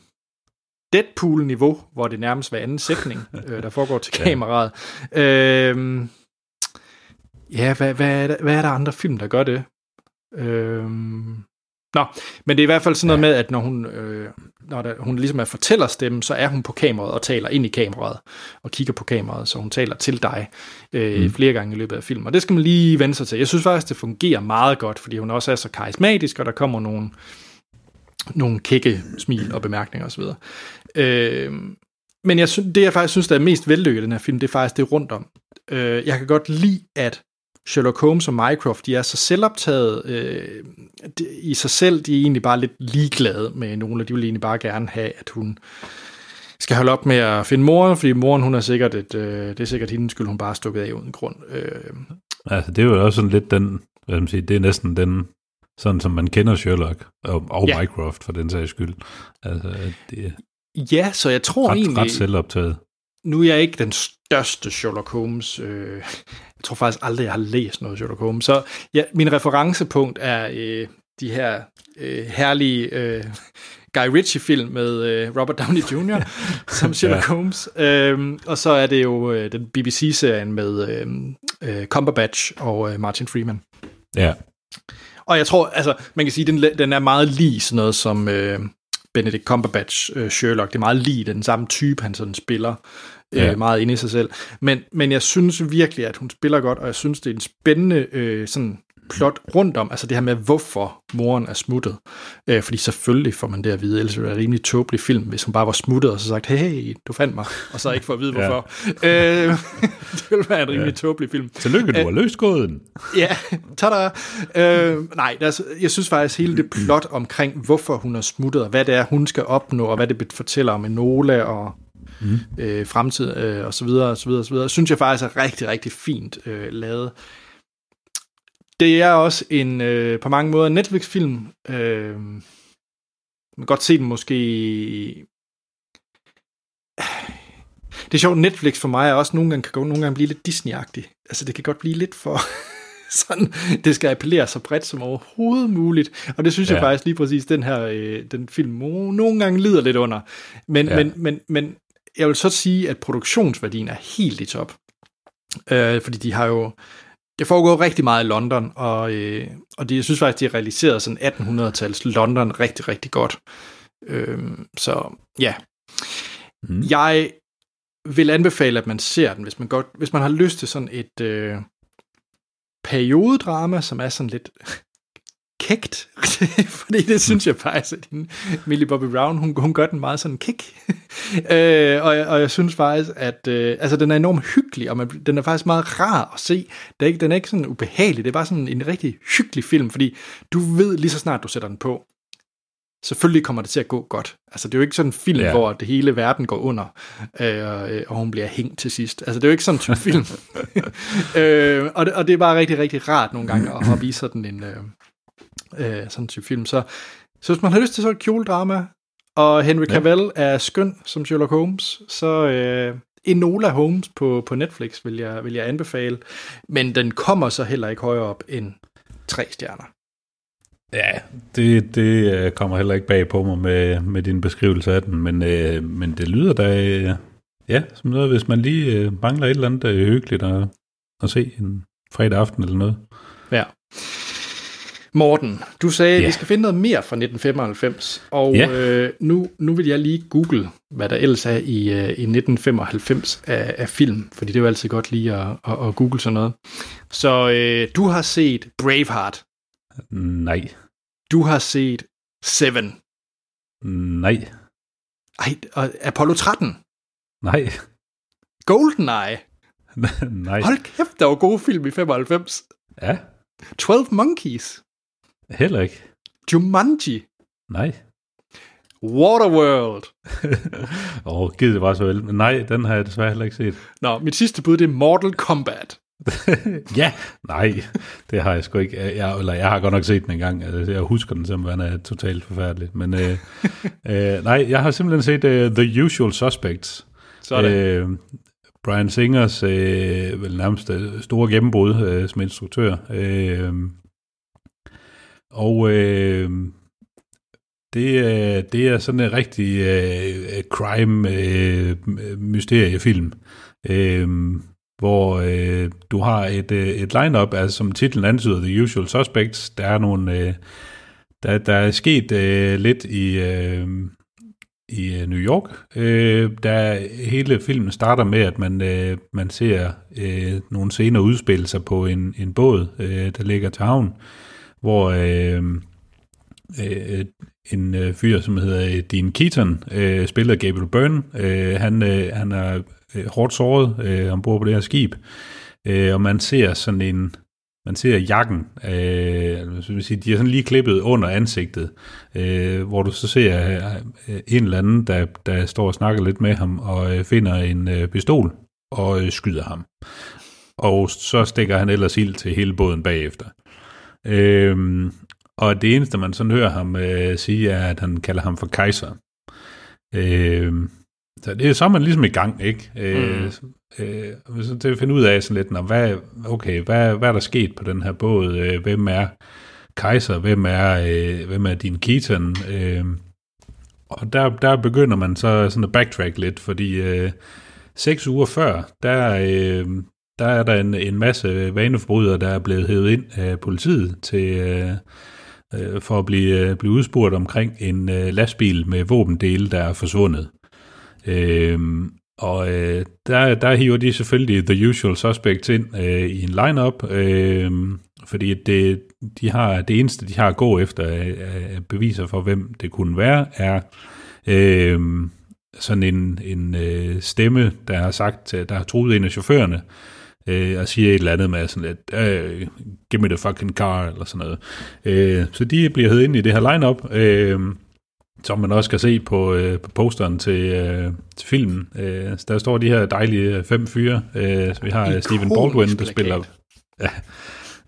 Deadpool-niveau, hvor det nærmest hver anden sætning, øh, der foregår til Ja. kameraet. Øhm, ja, hvad, hvad, er der, hvad er der andre film, der gør det? Øhm, nå, men det er i hvert fald sådan noget med, at når hun, øh, når der, hun ligesom er fortællerstemme, så er hun på kameraet og taler ind i kameraet og kigger på kameraet, så hun taler til dig øh, mm. flere gange i løbet af filmen. Og det skal man lige vende sig til. Jeg synes faktisk, det fungerer meget godt, fordi hun også er så karismatisk, og der kommer nogle, nogle kække smil og bemærkninger osv. Øh, men jeg det, jeg faktisk synes, der er mest vellykket i den her film, det er faktisk det rundt om. Øh, jeg kan godt lide, at Sherlock Holmes og Mycroft, de er så selvoptaget øh, de, i sig selv, de er egentlig bare lidt ligeglade med nogle, de vil egentlig bare gerne have, at hun skal holde op med at finde moren, fordi moren, hun er sikkert et, øh, det er sikkert hendes skyld, hun bare er stukket af uden grund. Øh, Altså, det er jo også sådan lidt den, hvad man sige, det er næsten den, sådan som man kender Sherlock, og, og Ja. Mycroft for den sags skyld. Altså, det ja, så jeg tror ret, egentlig... ret selvoptaget. nu er jeg ikke den største Sherlock Holmes. Øh, jeg tror faktisk aldrig, jeg har læst noget Sherlock Holmes. Så ja, min referencepunkt er øh, de her øh, herlige øh, Guy Ritchie-film med øh, Robert Downey Jr. som Sherlock ja. Holmes. Øh, og så er det jo øh, den BBC-serien med øh, øh, Cumberbatch og øh, Martin Freeman. Ja. Og jeg tror, altså, man kan sige, den, den er meget lige sådan noget som øh, Benedict Cumberbatch øh, Sherlock. Det er meget lige den samme type, han sådan spiller. Øh, Ja. Meget inde i sig selv. Men, men jeg synes virkelig, at hun spiller godt, og jeg synes, det er en spændende øh, sådan plot rundt om, altså det her med, hvorfor moren er smuttet. Øh, fordi selvfølgelig får man det at vide, ellers ville det være en rimelig tåbelig film, hvis hun bare var smuttet, og så sagt, hey, du fandt mig, og så ikke får at vide, Ja. hvorfor. øh, det ville være en rimelig ja. tåbelig film. Tillykke, du har løst gåden. Ja, tada. Øh, nej, der er, så- jeg synes faktisk, hele det plot omkring, hvorfor hun er smuttet, og hvad det er, hun skal opnå, og hvad det fortæller om Enola og mm. øh, fremtid, øh, og så videre, og så videre, og så videre, synes jeg faktisk er rigtig, rigtig fint øh, lavet. Det er også en, øh, på mange måder, Netflix-film. Øh, man kan godt se den måske... Det er sjovt, Netflix for mig er også nogle gange, kan gå, nogle gange blive lidt Disney-agtig. Altså, det kan godt blive lidt for... sådan, det skal appellere så bredt som overhovedet muligt. Og det synes ja. jeg faktisk lige præcis, den her øh, den film nogle gange lider lidt under. Men. Ja. men, men, men jeg vil så sige, at produktionsværdien er helt i top. Øh, fordi de har jo... Det foregår rigtig meget i London, og, øh, og de, jeg synes faktisk, de har realiseret sådan 1800-tals London rigtig, rigtig godt. Øh, så ja. Mm. Jeg vil anbefale, at man ser den, hvis man, godt, hvis man har lyst til sådan et øh, periodedrama, som er sådan lidt kægt, fordi det synes jeg faktisk, at hende, Millie Bobby Brown, hun, hun gør den meget sådan kæk. øh, og, jeg- og jeg synes faktisk, at øh, altså, den er enormt hyggelig, og man, den er faktisk meget rar at se. Det er ikke, den er ikke sådan ubehagelig, det er bare sådan en rigtig hyggelig film, fordi du ved lige så snart, du sætter den på, selvfølgelig kommer det til at gå godt. Altså, det er jo ikke sådan en film, ja. Ja. hvor det hele verden går under, øh, og hun bliver hængt til sidst. Altså, det er jo ikke sådan en type film. øh, og, det, og det er bare rigtig, rigtig rart nogle gange at, at vise sådan en øh, øh, sådan en type film. Så, så hvis man har lyst til sådan et kjoledrama, og Henry Ja. Cavill er skøn som Sherlock Holmes, så øh, Enola Holmes på, på Netflix vil jeg, vil jeg anbefale. Men den kommer så heller ikke højere op end tre stjerner. Ja, det, det øh, kommer heller ikke bag på mig med, med din beskrivelse af den, men, øh, men det lyder da, øh, ja, som noget, hvis man lige øh, mangler et eller andet øh, hyggeligt at, at se en fredag aften eller noget. Ja. Morten, du sagde, at Ja. vi skal finde noget mere fra 1995, og Ja. øh, nu, nu vil jeg lige google, hvad der ellers er i, øh, i 1995 af, af film, fordi det er jo altid godt lige at, at, at google sådan noget. Så øh, du har set Braveheart, Nej, du har set Seven, nej, Ej, og Apollo 13, nej, GoldenEye, nej. hold kæft, der var gode film i 95, Ja, 12 Monkeys, heller ikke. Jumanji, Nej. Waterworld. Åh, oh, givet det var så vel. Men nej, den har jeg desværre heller ikke set. Nå, mit sidste bud, det er Mortal Kombat. ja, nej, det har jeg sgu ikke. Jeg, eller jeg har godt nok set den en gang. Altså, Jeg husker den simpelthen er totalt forfærdelig. Men øh, øh, nej, jeg har simpelthen set uh, The Usual Suspects. Sådan. Øh, Brian Singers øh, vel nærmest øh, store gennembrud øh, som instruktør. Øh, og øh, det, er, det er sådan en rigtig øh, crime-mysteriefilm, øh, øh, hvor øh, du har et, øh, et lineup, altså som titlen antyder, The Usual Suspects. Der er nogle... Øh, der, der er sket øh, lidt i... Øh, i øh, New York. Øh, der hele filmen starter med, at man, øh, man ser øh, nogle scener udspille sig på en, en båd, øh, der ligger til havn, hvor øh, øh, en øh, fyr, som hedder øh, Dean Keaton, øh, spiller Gabriel Byrne. Øh, han, øh, han er øh, hårdt såret øh, ombord på det her skib, øh, og man ser sådan en man ser jakken, øh, så vil sige, de er sådan lige klippet under ansigtet, øh, hvor du så ser øh, en eller anden, der, der står og snakker lidt med ham, og øh, finder en øh, pistol og øh, skyder ham. Og så stikker han ellers ild til hele båden bagefter. Øh, og det eneste, man sådan hører ham øh, sige, er, at han kalder ham for kejser. Øh, så det er så er man ligesom i gang, ikke? Øh, øh, så til at finde ud af sådan lidt, nå, hvad, okay, hvad, hvad er der sket på den her båd? Øh, hvem er kejser? Hvem er, øh, hvem er din Keaton? Øh, og der, der begynder man så sådan at backtrack lidt, fordi øh, seks uger før, der, øh, der er der en, en masse vaneforbrydere, der er blevet hævet ind af politiet til, øh, øh for at blive, øh, blive udspurgt omkring en øh, lastbil med våbendele, der er forsvundet. Øh, og øh, der, der hiver de selvfølgelig The Usual Suspects ind øh, i en lineup, øh, fordi det, de har, det eneste, de har at gå efter øh, øh beviser for, hvem det kunne være, er øh, sådan en, en øh, stemme, der har sagt, øh, der har truet en af chaufførerne, øh, og siger et eller andet med sådan lidt, øh, give me the fucking car, eller sådan noget. Øh, så de bliver heddet ind i det her lineup, øh, som man også kan se på, øh, på posteren til, øh, til filmen. Øh, der står de her dejlige fem fyre. Øh, vi har Ikonisk Stephen Baldwin, der spiller... Ja,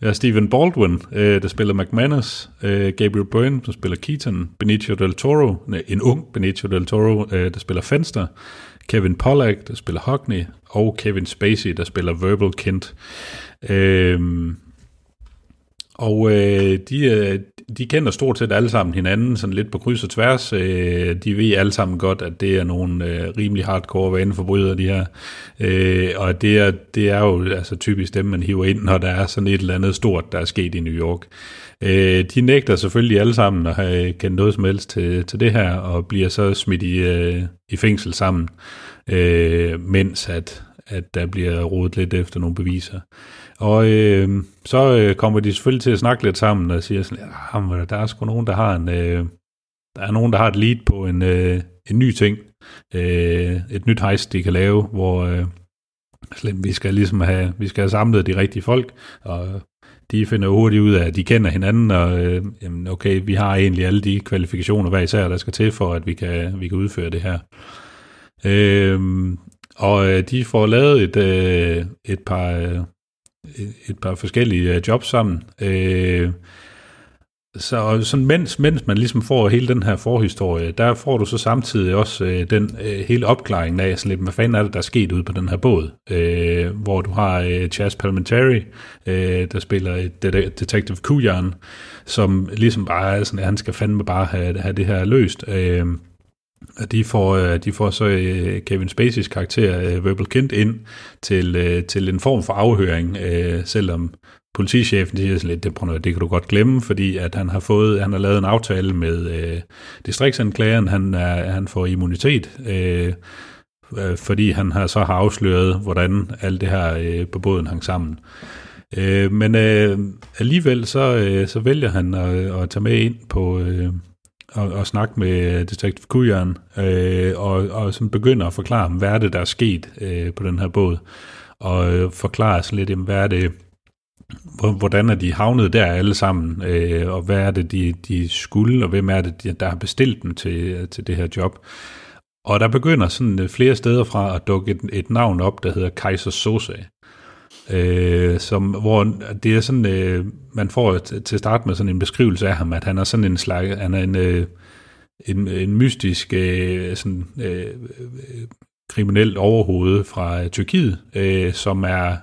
har Stephen Baldwin, øh, der spiller McManus, øh, Gabriel Byrne, der spiller Keaton, Benicio del Toro, en ung Benicio del Toro, øh, der spiller Fenster, Kevin Pollack, der spiller Hockney, og Kevin Spacey, der spiller Verbal Kent. Øhm, og øh, de, øh, de kender stort set alle sammen hinanden, sådan lidt på kryds og tværs. Øh, de ved alle sammen godt, at det er nogle øh, rimelig hardcore vaneforbrydere, de her. Øh, og det er, det er jo altså typisk dem, man hiver ind, når der er sådan et eller andet stort, der er sket i New York. Øh, de nægter selvfølgelig alle sammen at have kendt noget som helst til, til det her, og bliver så smidt i, øh, i fængsel sammen, øh, mens at, at der bliver rodet lidt efter nogle beviser. Og øh, så øh, kommer de selvfølgelig til at snakke lidt sammen og siger sådan, ja, ah, der er sgu nogen, der har en, øh, der er nogen, der har et lead på en, øh, en ny ting, øh, et nyt heist, de kan lave, hvor øh, slet, vi skal ligesom have, vi skal have samlet de rigtige folk, og de finder hurtigt ud af, at de kender hinanden, og øh, jamen, okay, vi har egentlig alle de kvalifikationer hver især, der skal til for, at vi kan, vi kan udføre det her. Øh, og øh, de får lavet et, øh, et par... Øh, et- par forskellige øh, jobs sammen. Øh, så og sådan, mens, mens man ligesom får hele den her forhistorie, der får du så samtidig også øh, den øh, hele opklaringen af, sådan lidt, hvad fanden er det, der er sket ude på den her båd, øh, hvor du har øh, Chas Palminteri, øh, der spiller et det- Detective Kujan, som ligesom bare er sådan, at han skal fandme bare have, have det her løst. Øh, og de får, øh, de får så øh, Kevin Spaceys karakter, øh, Verbal Kent, ind til, til en form for afhøring, selvom politichefen siger sådan lidt, det, prøv det kan du godt glemme, fordi at han har fået, han har lavet en aftale med øh, distriktsanklageren, han, er, han får immunitet, øh, fordi han har så har afsløret, hvordan alt det her øh, på båden hang sammen. Øh, men øh, alligevel så, øh, så vælger han at, at tage med ind på, øh, og, og snakke med detektiv Kujan, øh, og, og sådan begynder at forklare, hvad er det, der er sket øh, på den her båd, og øh, forklare sådan lidt, jamen, hvad er det, hvordan er de havnet der alle sammen, øh, og hvad er det, de, de skulle, og hvem er det, de- der har bestilt dem til, til det her job. Og der begynder sådan øh, flere steder fra at dukke et, et navn op, der hedder Kaiser Sose. Øh, som, hvor det er sådan, øh, man får t- til starte med sådan en beskrivelse af ham, at han er sådan en slags, han er en, øh, en, en mystisk øh, sådan, øh, øh kriminel overhoved fra øh, Tyrkiet, øh, som er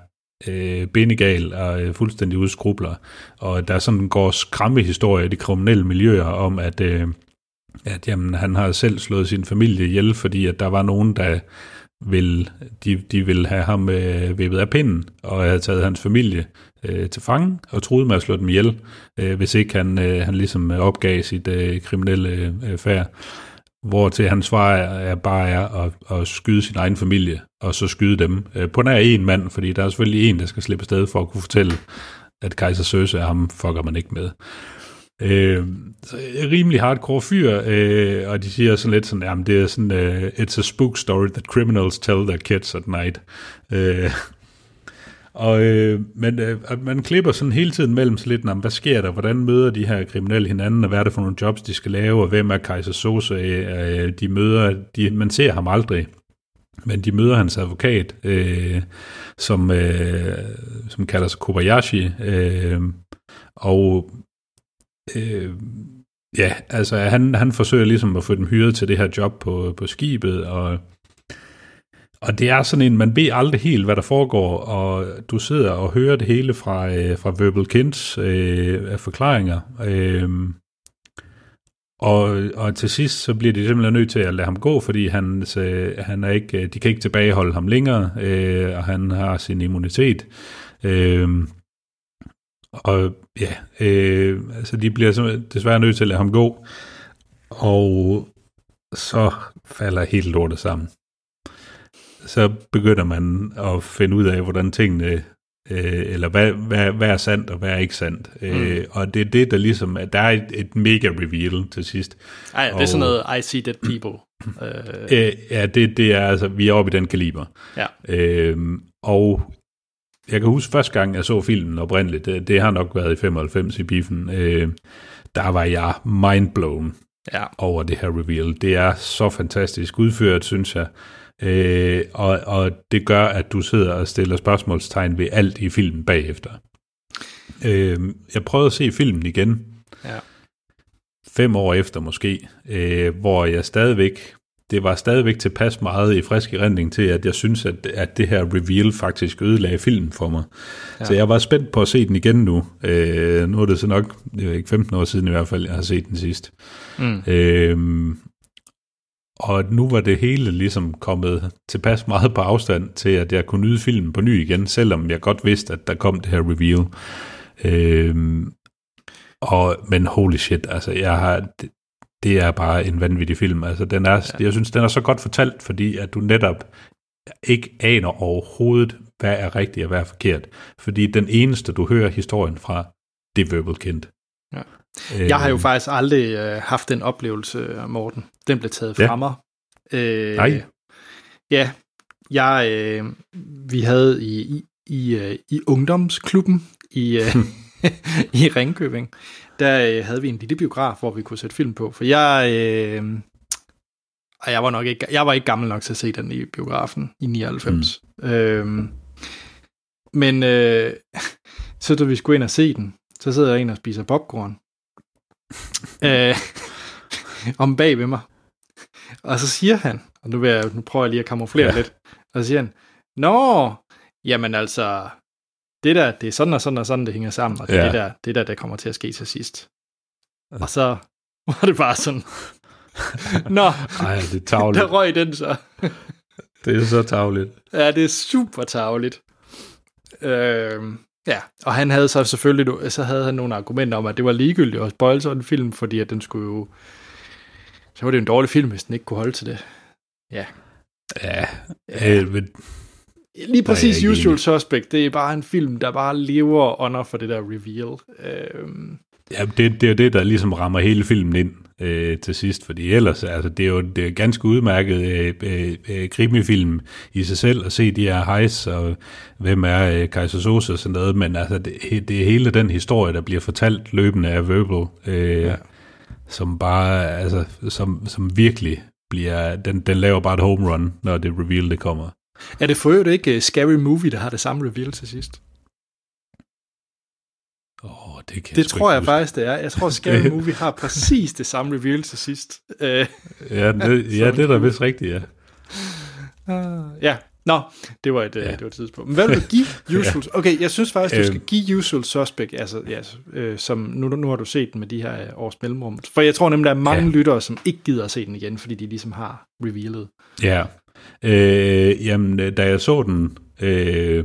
øh, benegal og øh, fuldstændig udskrubler. Og der sådan går skræmme historie i de kriminelle miljøer om, at, øh, at jamen, han har selv slået sin familie ihjel, fordi at der var nogen, der vil, de, de vil have ham øh, vippet af pinden, og have taget hans familie øh, til fange, og troede med at slå dem ihjel, øh, hvis ikke han, øh, han ligesom opgav sit øh, kriminelle øh, færd. Hvor til hans svar er, er bare er at, at skyde sin egen familie, og så skyde dem. Øh, på nær en mand, fordi der er selvfølgelig en, der skal slippe sted for at kunne fortælle, at Kaiser Søse er ham, fucker man ikke med. Øh, rimelig hardcore fyr, øh, og de siger sådan lidt sådan, jamen det er sådan, uh, it's a spook story that criminals tell their kids at night. Øh, og, øh, men øh, at man klipper sådan hele tiden mellem så lidt, "Nå, hvad sker der, hvordan møder de her kriminelle hinanden, og hvad er det for nogle jobs, de skal lave, og hvem er Kaiser Sosa, øh, de møder, de, man ser ham aldrig, men de møder hans advokat, øh, som, øh, som kalder sig Kobayashi, øh, og øh, ja, altså han, han forsøger ligesom at få dem hyret til det her job på, på skibet, og, og det er sådan en, man ved aldrig helt, hvad der foregår, og du sidder og hører det hele fra, øh, fra Verbal Kints øh, forklaringer, øh, og, og til sidst, så bliver de simpelthen nødt til at lade ham gå, fordi han, så, han er ikke, de kan ikke tilbageholde ham længere, øh, og han har sin immunitet. Øh, og ja, øh, altså de bliver desværre nødt til at lade ham gå, og så falder helt lortet sammen. Så begynder man at finde ud af, hvordan tingene øh, eller hvad, hvad, hvad er sandt og hvad er ikke sandt. Mm. Øh, og det er det, der ligesom, at der er et, et mega reveal til sidst. Ej, det er sådan noget, I see dead people. Øh. Øh, ja, det, det er altså, vi er oppe i den kaliber. Ja. Øh, og jeg kan huske første gang, jeg så filmen oprindeligt, det, det har nok været i 95 i biffen, øh, der var jeg mindblown ja. over det her reveal. Det er så fantastisk udført, synes jeg. Øh, og, og det gør, at du sidder og stiller spørgsmålstegn ved alt i filmen bagefter. Øh, jeg prøvede at se filmen igen. Ja. Fem år efter måske, øh, hvor jeg stadigvæk, det var stadigvæk tilpas meget i frisk erindring til, at jeg synes, at, at det her reveal faktisk ødelagde filmen for mig. Ja. Så jeg var spændt på at se den igen nu. Øh, nu er det så nok, det er ikke 15 år siden i hvert fald, jeg har set den sidst. Mm. Øh, og nu var det hele ligesom kommet tilpas meget på afstand til, at jeg kunne nyde filmen på ny igen, selvom jeg godt vidste, at der kom det her reveal. Øhm, og, men holy shit, altså jeg har, det, er bare en vanvittig film. Altså den er, ja. jeg synes, den er så godt fortalt, fordi at du netop ikke aner overhovedet, hvad er rigtigt og hvad er forkert. Fordi den eneste, du hører historien fra, det er Verbal Kind. Ja. Jeg har jo faktisk aldrig øh, haft den oplevelse, Morten. Den blev taget fra Ja. mig. Øh, Nej. Ja, jeg, øh, vi havde i, i, i, øh, i ungdomsklubben i, øh, i Ringkøbing, der øh, havde vi en lille biograf, hvor vi kunne sætte film på. For jeg, øh, jeg var nok ikke, jeg var ikke gammel nok til at se den i biografen i 99. Mm. Øh, men øh, så da vi skulle ind og se den, så sidder jeg ind og spiser popcorn. øh, om bag ved mig. Og så siger han, og nu, vil jeg, nu prøver jeg lige at kamuflere. Ja. lidt, og så siger han, Nå, jamen altså, det der, det er sådan og sådan og sådan, det hænger sammen, og det er Ja. det der, det der, der kommer til at ske til sidst. Og så var det bare sådan, Nå, Ej, det er tavligt. der røg den så. Det er så tavligt. Ja, det er super tageligt. Øhm, ja, og han havde så selvfølgelig, så havde han nogle argumenter om, at det var ligegyldigt at spoil sådan en film, fordi at den skulle jo, så var det jo en dårlig film, hvis den ikke kunne holde til det. Ja. Ja, øh, men, Lige præcis Usual. Suspect, det er bare en film, der bare lever under for det der reveal. Øhm, ja, det, det er det, der ligesom rammer hele filmen ind øh, til sidst, fordi ellers, altså, det er jo det er ganske udmærket øh, øh, øh, krimifilm i sig selv, at se de her hejs, og hvem er øh, Kaiser Sose og sådan noget, men altså, det, det er hele den historie, der bliver fortalt løbende af Verbal, øh, ja. som bare, altså, som, som virkelig bliver, den, den laver bare et home run, når det reveal, det kommer. Er det for øvrigt ikke uh, Scary Movie, der har det samme reveal til sidst? Åh, oh, det kan Det sgu tror jeg huske. faktisk, det er. Jeg tror, Scary Movie har præcis det samme reveal til sidst. Uh, Ja, det, ja, det er da vist rigtigt, ja. ja, nå, det var et, ja. det var et tidspunkt. Men hvad vil du give Usual? Okay, jeg synes faktisk, du skal Øhm. give Usual Suspect, altså, ja, øh, som, nu, nu har du set den med de her øh, års mellemrum. For jeg tror nemlig, der er mange ja. Ja. lyttere, som ikke gider at se den igen, fordi de ligesom har revealet. Ja. Øh, jamen, øh, da jeg så den, øh,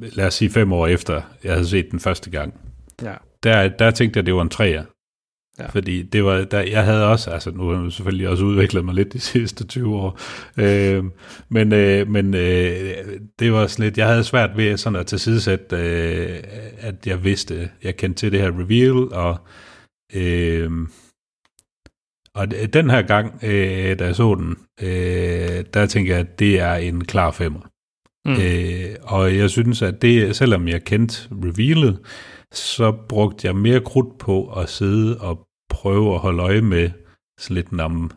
lad os sige fem år efter, jeg havde set den første gang, Ja. der, der tænkte jeg, det var en træer. Ja. Fordi det var, der, jeg havde også, altså nu har jeg selvfølgelig også udviklet mig lidt de sidste 20 år, øh, men, øh, men øh, det var sådan lidt, jeg havde svært ved sådan at tilsidesætte, øh, at jeg vidste, jeg kendte til det her reveal, og øh, og den her gang, øh, da jeg så den, øh, der tænker jeg, at det er en klar femmer. Mm. Øh, og jeg synes, at det, selvom jeg kendte revealet, så brugte jeg mere krudt på at sidde og prøve at holde øje med sådan lidt, om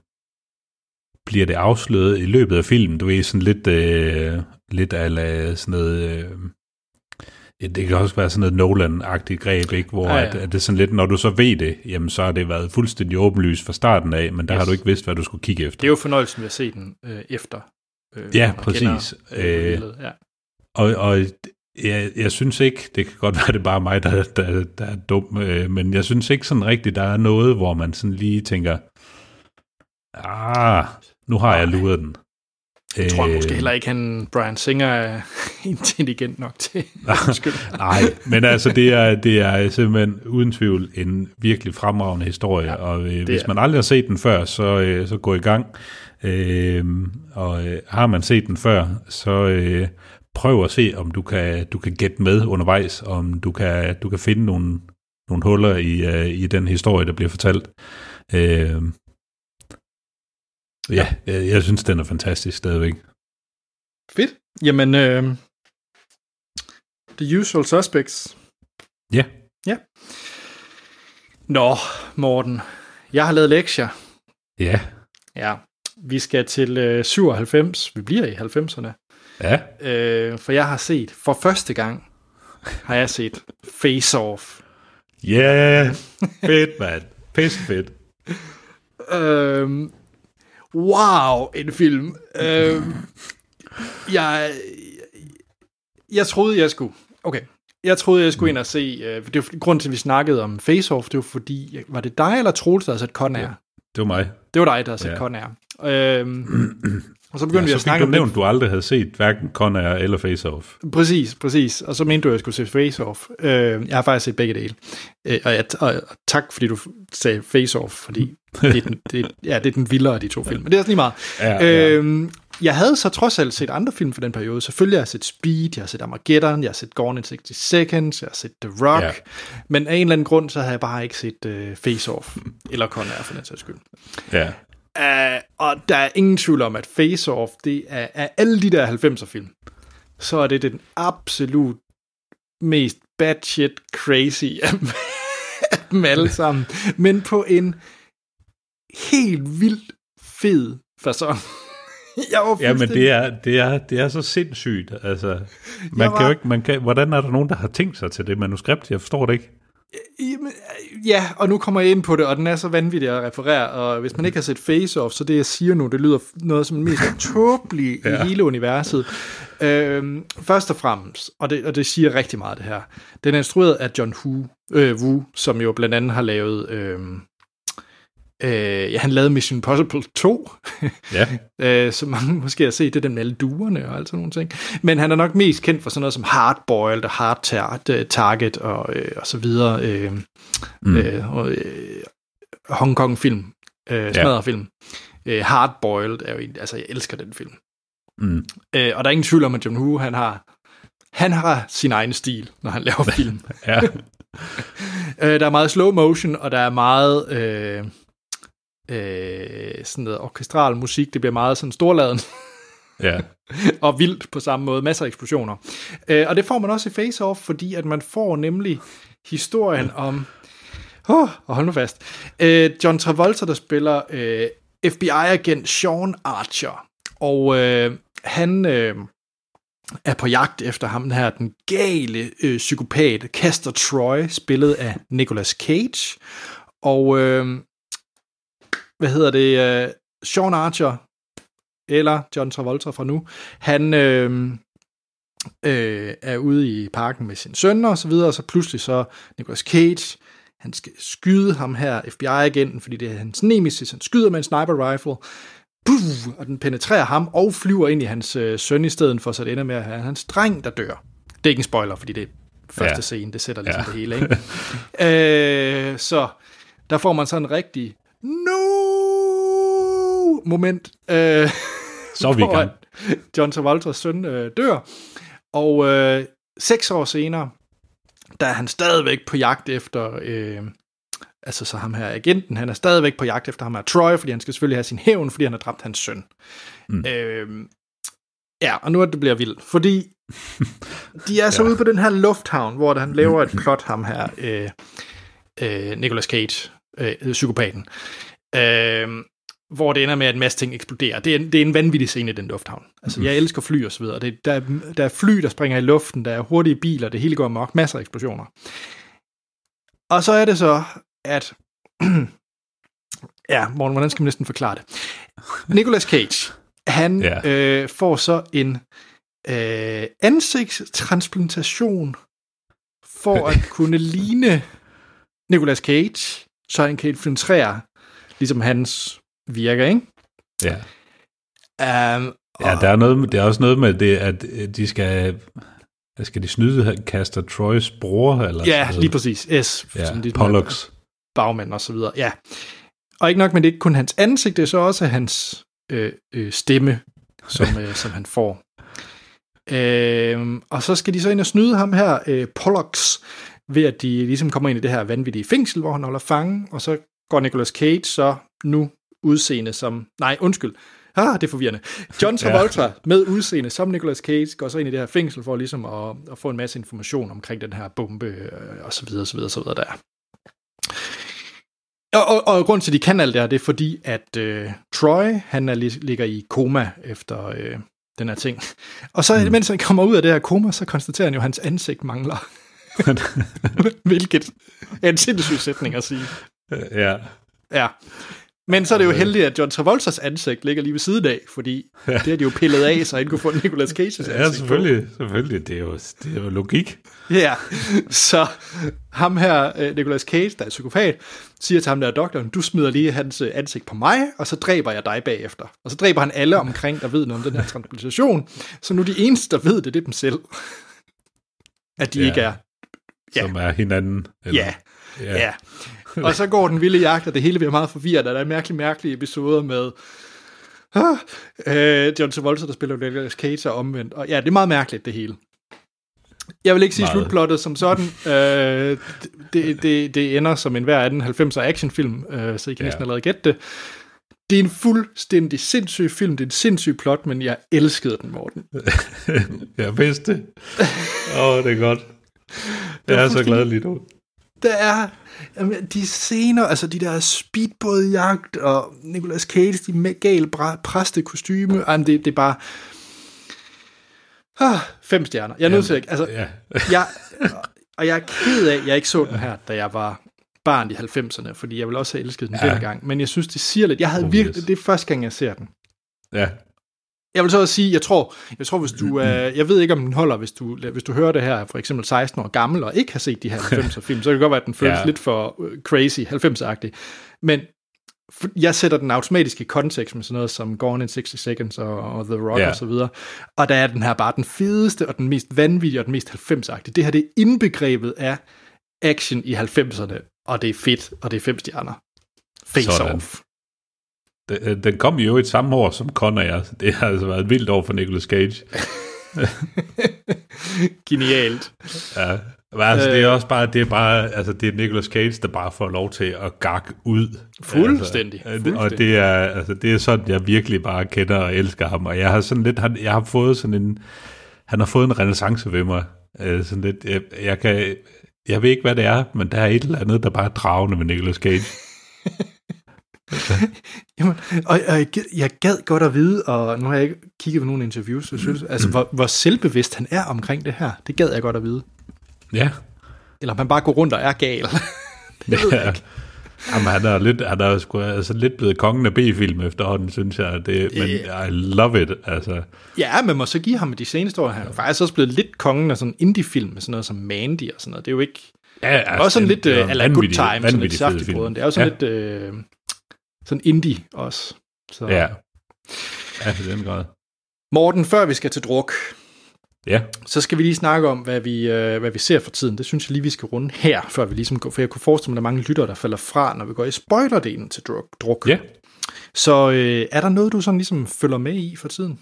bliver det afsløret i løbet af filmen? Du ved, sådan lidt, øh, lidt ala sådan noget... Øh, ja, det kan også være sådan noget Nolan-agtigt greb, ikke? hvor Ja, ja. At, at det er sådan lidt, når du så ved det, jamen så har det været fuldstændig åbenlyst fra starten af, men der Yes. har du ikke vidst, hvad du skulle kigge efter. Det er jo fornøjelsen ved at se den øh, efter. Øh, Ja, præcis. kender, øh, Øh, revealet. ja. Og, og Jeg, jeg synes ikke, det kan godt være, det er bare mig, der, der, der er dum, øh, men jeg synes ikke sådan rigtigt, der er noget, hvor man sådan lige tænker, ah, nu har jeg luret den. Jeg tror Øh, måske heller ikke, han Brian Singer er intelligent nok til. Nej, men altså det er, det er simpelthen uden tvivl en virkelig fremragende historie, ja, og øh, hvis er- man aldrig har set den før, så, øh, så gå i gang. Øh, og øh, har man set den før, så øh, prøv at se, om du kan, du kan gætte med undervejs, om du kan, du kan finde nogle, nogle huller i, øh, i den historie, der bliver fortalt. Øh, ja, jeg, jeg synes, den er fantastisk stadigvæk. Fedt. Jamen, øh, The Usual Suspects. Ja, Nå, Morten. Jeg har lavet lektier. ja, Ja. Vi skal til øh, 97. Vi bliver i 90'erne. ja. Øh, for jeg har set, for første gang, har jeg set Face Off. Ja, yeah, fedt, mand. Pisse fedt. Øhm, wow, en film. Øhm, jeg, jeg troede, jeg skulle... Okay. Jeg troede, jeg skulle ind og se... Øh, det var grund til, at vi snakkede om Face Off, det var fordi... Var det dig eller Troels, der havde set Con Air? Ja. Det var mig. Det var dig, der havde Ja. ja. Con Air. Øhm, og så begyndte Ja, vi så at fik snakke om nævnt, det. du aldrig havde set hverken Con Air eller Face Off. Præcis, præcis. Og så mente du, at jeg skulle se Face Off. Øh, jeg har faktisk set begge dele. Øh, og, jeg, og, og tak, fordi du sagde Face Off, fordi det er, den, det, ja, det er den vildere af de to film. Men det er også lige meget. Ja, ja. Øhm, jeg havde så trods alt set andre film for den periode. Selvfølgelig har jeg set Speed, jeg har set Armageddon, jeg har set Gone in 60 Seconds, jeg har set The Rock. Ja. Men af en eller anden grund, så har jeg bare ikke set uh, Face Off. eller Con Air, for den sags skyld. Ja. Uh, og der er ingen tvivl om, at Face Off, det er af alle de der 90'er film, så er det den absolut mest batshit crazy af dem- af dem alle sammen. Men på en helt vildt fed fasong. Jeg var Ja, men det er, det er, det er så sindssygt. Altså, man var- kan jo ikke, man kan, hvordan er der nogen, der har tænkt sig til det manuskript? Jeg forstår det ikke. Jamen, øh, Ja, og nu kommer jeg ind på det, og den er så vanvittig at referere, og hvis man ikke har set Face Off, så det jeg siger nu, det lyder noget som den mest tåbelige ja. i hele universet. Øhm, først og fremmest, og det, og det siger rigtig meget det her, den er instrueret af John Woo, øh, Woo som jo blandt andet har lavet, øh, øh, ja, han lavede Mission Impossible 2, Ja, øh, som mange måske har set, det er den med alle duerne og alt sådan nogle ting. Men han er nok mest kendt for sådan noget som Hardboiled og Hard Tar- Target og, øh, og så videre. Øh, mm. øh, og, øh, Hong Kong film, øh, smadrefilm. Øh, Hardboiled er jo en, altså jeg elsker den film. Mm. Øh, og der er ingen tvivl om, at John Woo, han har, han har sin egen stil, når han laver film. ja, Øh, der er meget slow motion, og der er meget øh, øh, sådan noget orkestral musik. Det bliver meget sådan storladen ja. og vildt på samme måde. Masser af eksplosioner. Øh, og det får man også i Face Off, fordi at man får nemlig historien om... Oh, og hold nu fast. Øh, John Travolta, der spiller øh, FBI-agent Sean Archer. Og øh, han øh, er på jagt efter ham her, den gale øh, psykopat Castor Troy, spillet af Nicolas Cage. Og øh, hvad hedder det? Øh, Sean Archer, eller John Travolta fra nu, han øh, øh, er ude i parken med sin søn og så videre, og så pludselig så Nicolas Cage, han skal skyde ham her, FBI-agenten, fordi det er hans nemesis, han skyder med en sniper rifle, Puh, og den penetrerer ham og flyver ind i hans øh, søn i stedet for, så det ender med at have hans dreng, der dør. Det er ikke en spoiler, fordi det er første Ja. scene, det sætter ligesom ja. det hele, ikke? øh, så der får man sådan en rigtig no moment. Øh, Så er vi i gang. John Travoltas søn øh, dør, og øh, seks år senere, der er han stadigvæk på jagt efter, øh, altså så ham her agenten, han er stadigvæk på jagt efter ham her Troy, fordi han skal selvfølgelig have sin hævn, fordi han har dræbt hans søn. Mm. Øh, ja, og nu er det bliver vildt, fordi de er så Ja. ude på den her lufthavn, hvor han laver et plot, ham her, øh, øh, Nicolas Cage, øh, psykopaten, øh, hvor det ender med, at en masse ting eksploderer. Det er, det er en vanvittig scene i den lufthavn. Altså, jeg elsker fly og så videre. Det, der, er- der er fly, der springer i luften, der er hurtige biler, det hele går amok, masser af eksplosioner. Og så er det så, at... ja, Morten, hvordan skal man næsten forklare det? Nicolas Cage, han Ja. øh, får så en øh, ansigtstransplantation for at kunne ligne Nicolas Cage, så han kan infiltrere ligesom hans virke, ikke? Ja. Um, Ja, der er, noget, det er også noget med det, at øh, de skal... Hvad skal de snyde Kaster Troys bror? Eller ja, lige præcis. S, Ja, Pollux. bagmænd og så videre. Ja. Og ikke nok med det, ikke kun hans ansigt, det er så også hans øh, øh, stemme, som, øh, som han får. Øh, og så skal de så ind og snyde ham her, øh, Pollux, ved at de ligesom kommer ind i det her vanvittige fængsel, hvor han holder fange, og så går Nicolas Cage så nu udseende som... Nej, undskyld. Ah, det er forvirrende. John Travolta ja. med udseende som Nicolas Cage går så ind i det her fængsel for ligesom at, at få en masse information omkring den her bombe øh, og så videre, så videre, så videre der. Og, og, og grund til, at de kan alt det her, det er fordi, at øh, Troy, han er, lig- ligger i koma efter øh, den her ting. Og så, mm. mens han kommer ud af det her koma, så konstaterer han jo, at hans ansigt mangler. Hvilket er en sindssyg sætning at sige. ja. Ja. Men så er det jo heldigt, at John Travoltas ansigt ligger lige ved siden af, fordi det har de jo pillet af, så han kunne få Nicolas Cage's ansigt Ja, på. selvfølgelig. selvfølgelig. Det er jo, det er jo logik. Ja, så ham her, øh, Nicolas Cage, der er psykopat, siger til ham der doktoren, du smider lige hans øh, ansigt på mig, og så dræber jeg dig bagefter. Og så dræber han alle omkring, der ved noget om den her transplantation. Så nu de eneste, der ved det, det er dem selv. At de Ja. ikke er. Ja. Som er hinanden. Ja, ja. ja. Og så går den vilde jagt, og det hele bliver meget forvirret, og der er mærkelige, mærkelige episoder med øh, John Travolta, der spiller Nicolas Cage og omvendt. Og ja, det er meget mærkeligt, det hele. Jeg vil ikke sige Meget. slutplottet som sådan. Øh, det, det, det ender som en hver anden 90'er actionfilm, øh, så I kan Ja. næsten allerede gætte det. Det er en fuldstændig sindssyg film, det er en sindssyg plot, men jeg elskede den, Morten. Jeg vidste det. Åh, oh, det er godt. Jeg er så glad lige nu. Der er jamen, de scener, altså de der speedbådjagt og Nicolas Cage, de med gal bra- præstekostyme, jamen det, det er bare ah, fem stjerner. Jeg er nødt til at, altså, Ja. jeg, og jeg er ked af, at jeg ikke så den her, da jeg var barn i 90'erne, fordi jeg ville også have elsket den Ja. dengang, men jeg synes, det siger lidt. Jeg havde Oh, virkelig, det er første gang, jeg ser den. ja. Jeg vil så også sige, jeg tror, jeg tror hvis du, øh, jeg ved ikke, om den holder, hvis du, hvis du hører det her, for eksempel 16 år gammel, og ikke har set de her 90'er film, så kan det godt være, at den føles Ja. lidt for øh, crazy, 90'er-agtig. Men jeg sætter den automatisk i kontekst med sådan noget som Gone in 60 Seconds og, og The Rock Ja. og så videre. Og der er den her bare den fedeste, og den mest vanvittige, og den mest 90'er-agtige. Det her, det er indbegrebet af action i 90'erne, og det er fedt, og det er fem stjerner. Face Sådan. off. Den, den kom jo i et samme år som Con og jeg. så Det har altså været et vildt år for Nicolas Cage. Genialt. Ja. Men altså, det er Øh. også bare, det er bare, altså, det er Nicolas Cage, der bare får lov til at gak ud. Fuldstændig, Altså, Og fuldstændig. det er, altså, det er sådan, jeg virkelig bare kender og elsker ham. Og jeg har sådan lidt, han, jeg har fået sådan en, han har fået en renaissance ved mig. Øh, sådan lidt, jeg, jeg kan, jeg ved ikke, hvad det er, men der er et eller andet, der bare er dragende med Nicolas Cage. Jamen, og, og jeg, gad- jeg gad godt at vide, og nu har jeg ikke kigget på nogle interviews, så synes, altså, hvor, hvor selvbevidst han er omkring det her. Det gad jeg godt at vide. Ja. Eller om han bare går rundt og er gal. det ved jeg ikke. Jamen, han er, lidt, han er sgu, altså, lidt blevet kongen af B-film efterhånden, synes jeg. Det, men I love it. Altså, Ja, men må så give ham de seneste år. Han er faktisk også blevet lidt kongen af sådan indie-film, med sådan noget som Mandy og sådan noget. Det er jo ikke... ja, altså, også sådan lidt, det er uh, en eller Good Time, sådan lidt saftig. Det er jo sådan ja. lidt... Øh, sådan indie også. Så. Ja. Ja, i den grad. Morten, før vi skal til druk, Ja. så skal vi lige snakke om, hvad vi, øh, hvad vi ser for tiden. Det synes jeg lige, vi skal runde her, før vi ligesom går, for jeg kunne forestille mig, at der er mange lyttere, der falder fra, når vi går i spoilerdelen til druk. druk. Ja. Så øh, er der noget, du sådan ligesom følger med i for tiden?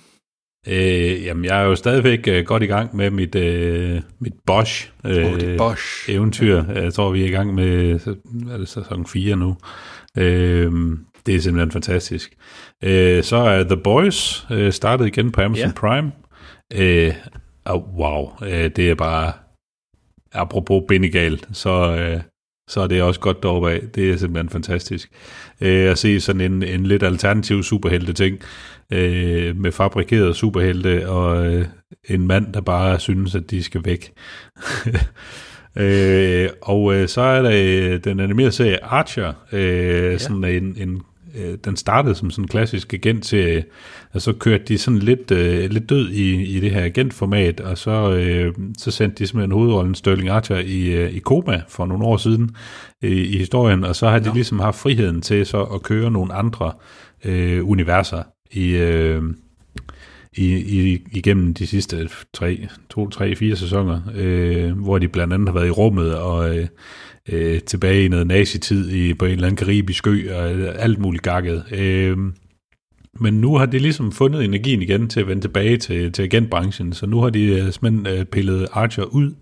Øh, jamen, jeg er jo stadigvæk øh, godt i gang med mit, øh, mit Bosch, øh, er Bosch. eventyr. Jeg tror, vi er i gang med er det, sæson 4 nu. Øh, det er simpelthen fantastisk. Øh, så er The Boys øh, startet igen på Amazon Ja. Prime. Øh, wow, øh, det er bare, apropos bindegal, så, øh, så er det også godt deroppe af. Det er simpelthen fantastisk. Øh, at se sådan en, en lidt alternativ superhelte ting, øh, med fabrikerede superhelte, og øh, en mand, der bare synes, at de skal væk. øh, og øh, så er der øh, den animerede serie Archer, øh, ja. sådan en, en øh, den startede som sådan en klassisk agent-serie, og så kørte de sådan lidt, øh, lidt død i, i det her agentformat, og så, øh, så sendte de simpelthen hovedrollen Sterling Archer i, øh, i koma for nogle år siden øh, i historien, og så har de ja. ligesom haft friheden til så at køre nogle andre øh, universer i... Øh, i, i, igennem de sidste tre, to, tre, fire sæsoner, øh, hvor de blandt andet har været i rummet og øh, øh, tilbage i noget nazitid i, på en eller anden karibisk ø og øh, alt muligt gakket. Øh, men nu har de ligesom fundet energien igen til at vende tilbage til, til agentbranchen, så nu har de øh, simpelthen øh, pillet Archer ud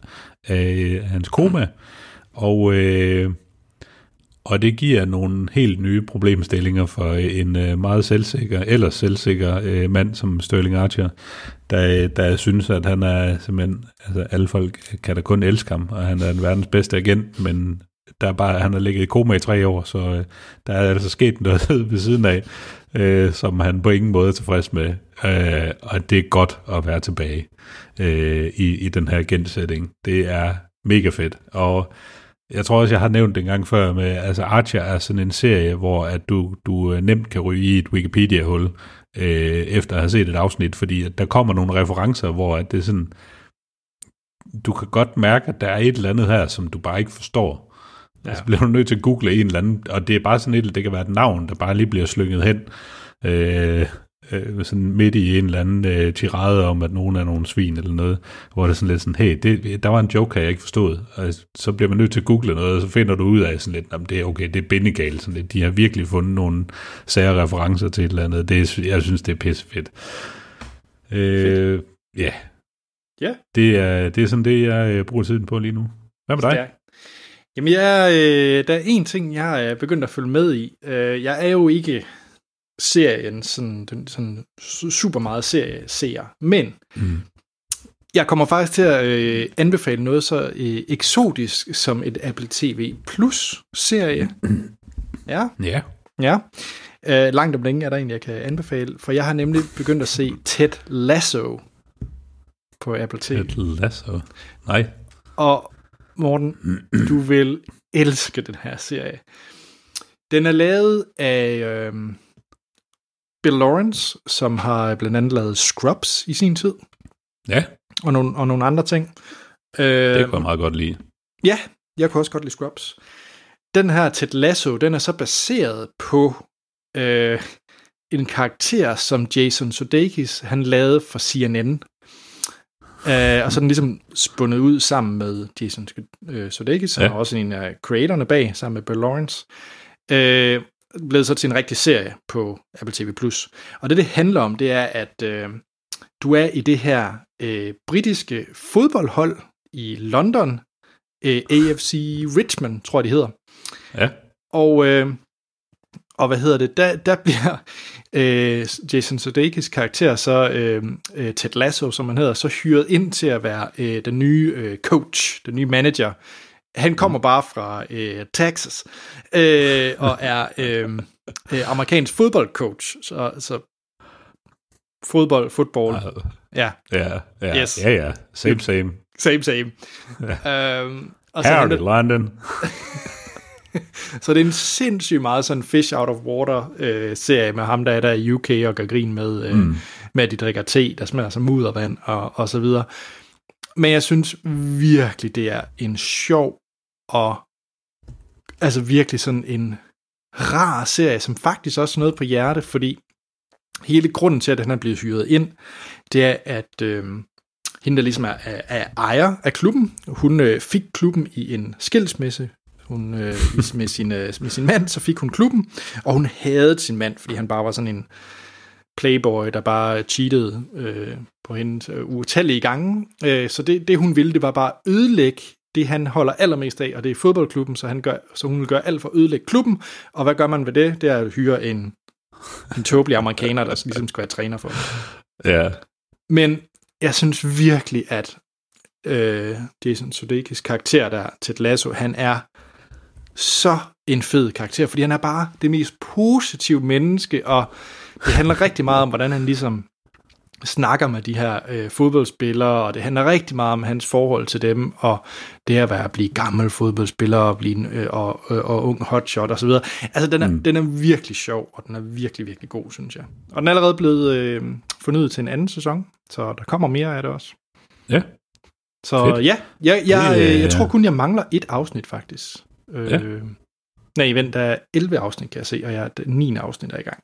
af hans koma, og øh, og det giver nogle helt nye problemstillinger for en øh, meget selvsikker, eller selvsikker øh, mand som Sterling Archer, der, der synes, at han er simpelthen, altså alle folk kan da kun elske ham, og han er den verdens bedste agent, men der er bare, han har ligget i koma i tre år, så øh, der er altså sket noget ved siden af, øh, som han på ingen måde er tilfreds med, øh, og det er godt at være tilbage øh, i, i den her gensætning. Det er mega fedt, og jeg tror også, jeg har nævnt det en gang før med, altså Archer er sådan en serie, hvor at du, du øh, nemt kan ryge i et Wikipedia-hul, øh, efter at have set et afsnit, fordi at der kommer nogle referencer, hvor at det er sådan, du kan godt mærke, at der er et eller andet her, som du bare ikke forstår. Ja. Altså bliver du nødt til at google en eller anden, og det er bare sådan et, det kan være et navn, der bare lige bliver slynget hen. Øh, øh, sådan midt i en eller anden øh, tirade om, at nogen er nogle svin eller noget, hvor det er sådan lidt sådan, hey, det, der var en joke jeg ikke forstod. Og så bliver man nødt til at google noget, og så finder du ud af sådan lidt, at det er okay, det er bindegalt. Sådan lidt. De har virkelig fundet nogle sære referencer til et eller andet. Det, jeg synes, det er pissefedt. Øh, ja. Ja. Det er, det er sådan det, jeg øh, bruger tiden på lige nu. Hvad med dig? Stærk. Jamen, jeg, øh, der er en ting, jeg er begyndt at følge med i. Øh, jeg er jo ikke serien, sådan, den, sådan super meget serie ser. Men mm. jeg kommer faktisk til at øh, anbefale noget så øh, eksotisk som et Apple TV Plus serie. Ja. Ja. Ja. Øh, langt om længe er der en, jeg kan anbefale, for jeg har nemlig begyndt at se Ted Lasso på Apple TV. Ted Lasso? Nej. Og Morten, du vil elske den her serie. Den er lavet af... Øh, Bill Lawrence, som har blandt andet lavet Scrubs i sin tid. Ja. Og nogle, og nogle andre ting. Øh, det kunne jeg meget godt lide. Ja, jeg kunne også godt lide Scrubs. Den her Ted Lasso, den er så baseret på øh, en karakter, som Jason Sudeikis, han lavede for CNN. Øh, og så er den ligesom spundet ud sammen med Jason øh, Sudeikis, ja. og også en af creatorerne bag, sammen med Bill Lawrence. Øh, blevet så til en rigtig serie på Apple TV+. Og det, det handler om, det er, at øh, du er i det her øh, britiske fodboldhold i London, øh, AFC Richmond, tror jeg, de hedder. Ja. Og, øh, og hvad hedder det, der, der bliver øh, Jason Sudeikis karakter, så øh, øh, Ted Lasso, som han hedder, så hyret ind til at være øh, den nye øh, coach, den nye manager han kommer bare fra øh, Texas øh, og er øh, øh, amerikansk fodboldcoach. Så, så fodbold, fodbold. Ja. Ja, ja, yes. ja, ja. Same, same. Same, same. Ja. øhm, og så Howdy, London. så det er en sindssygt meget sådan fish out of water øh, serie med ham, der er der i UK og gør grin med, øh, mm. med at de drikker te, der smager som muddervand og, og så videre. Men jeg synes virkelig, det er en sjov og altså virkelig sådan en rar serie, som faktisk også er noget på hjerte, fordi hele grunden til, at han er blevet hyret ind, det er, at øh, hende, der ligesom er, er, er ejer af klubben, hun øh, fik klubben i en skilsmisse. Hun, øh, med, sin, øh, med sin mand, så fik hun klubben, og hun havde sin mand, fordi han bare var sådan en playboy, der bare cheatede øh, på hende øh, utallige gange. Øh, så det, det, hun ville, det var bare ødelægge det, han holder allermest af, og det er fodboldklubben, så, han gør, så hun vil gøre alt for at ødelægge klubben. Og hvad gør man ved det? Det er at hyre en, en tåbelig amerikaner, der ligesom skal være træner for Ja. Men jeg synes virkelig, at øh, Jason Sudeikis karakter der, Ted Lasso, han er så en fed karakter, fordi han er bare det mest positive menneske, og det handler rigtig meget om, hvordan han ligesom snakker med de her øh, fodboldspillere, og det handler rigtig meget om hans forhold til dem, og det at være at blive gammel fodboldspiller, og, blive, øh, og, øh, og ung hotshot osv. Altså, den er, mm. den er virkelig sjov, og den er virkelig, virkelig god, synes jeg. Og den er allerede blevet øh, fornyet til en anden sæson, så der kommer mere af det også. Ja. Så Fedt. ja, jeg, jeg, øh, øh, jeg tror kun, jeg mangler et afsnit, faktisk. Øh, Ja. Nej, vent, der er 11 afsnit, kan jeg se, og jeg er det 9. afsnit er i gang.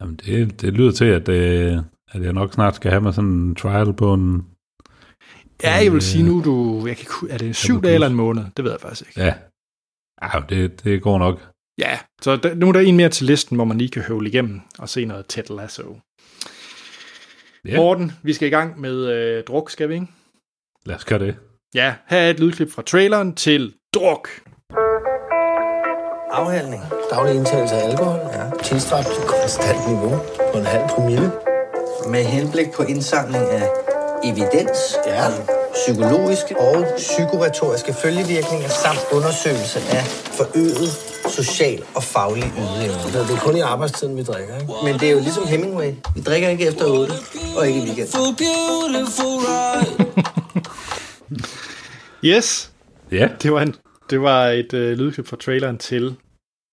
Jamen, det, det lyder til, at, øh, at jeg nok snart skal have mig sådan en trial på en... Ja, jeg vil Øh, sige nu, du, jeg kan, er det syv dage eller en måned? Det ved jeg faktisk ikke. Ja. Ja, det, det går nok. Ja, så der, nu er der en mere til listen, hvor man lige kan høvle igennem og se noget Ted Lasso. Ja. Morten, vi skal i gang med øh, druk, skal vi ikke? Lad os gøre det. Ja, her er et lydklip fra traileren til druk. Afhandling. Daglig indtagelse af alkohol. Ja. Tilstræbt til konstant niveau på en halv promille. med henblik på indsamling af evidens Ja. om psykologiske Og psykoretoriske følgevirkninger samt undersøgelse af forøget social og faglig ydeevne. Det er kun i arbejdstiden, vi drikker, ikke? Men det er jo ligesom Hemingway. Vi drikker ikke efter 8, og ikke i weekend. Yes, Ja. det var, en, det var et øh, lydklip fra traileren til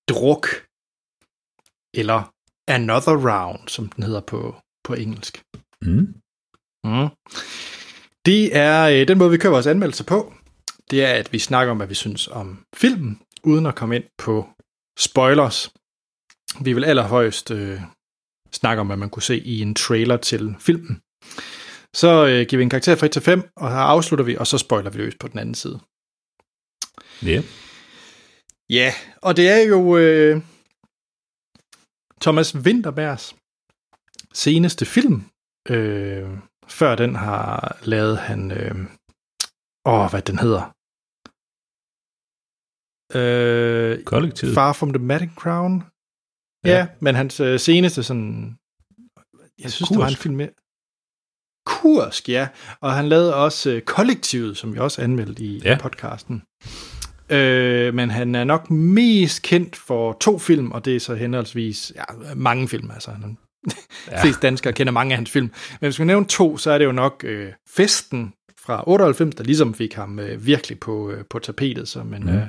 druk. Eller Another Round, som den hedder på, på engelsk. Mm. Mm. Det er øh, den måde, vi kører vores anmeldelse på. Det er, at vi snakker om, hvad vi synes om filmen, uden at komme ind på spoilers. Vi vil allerhøjst øh, snakke om, hvad man kunne se i en trailer til filmen. Så øh, giver vi en karakter fra 1 til 5, og her afslutter vi, og så spoiler vi løs på den anden side. Ja. Ja, og det er jo øh, Thomas Winterbergs seneste film. Øh, før den har lavet han... Øh, åh, hvad den hedder? Øh, Kollektivet. Far from the Madding Crown. Ja, Ja. men hans øh, seneste sådan... Jeg synes, det var en Kursk. film med... Kursk, ja. Og han lavede også øh, Kollektivet, som vi også anmeldte i ja. podcasten. Øh, men han er nok mest kendt for to film, og det er så henholdsvis ja, mange film. Altså, han ja. flest danskere kender mange af hans film. Men hvis vi nævner to, så er det jo nok øh, Festen fra 98, der ligesom fik ham øh, virkelig på, øh, på tapetet som en Mm. øh,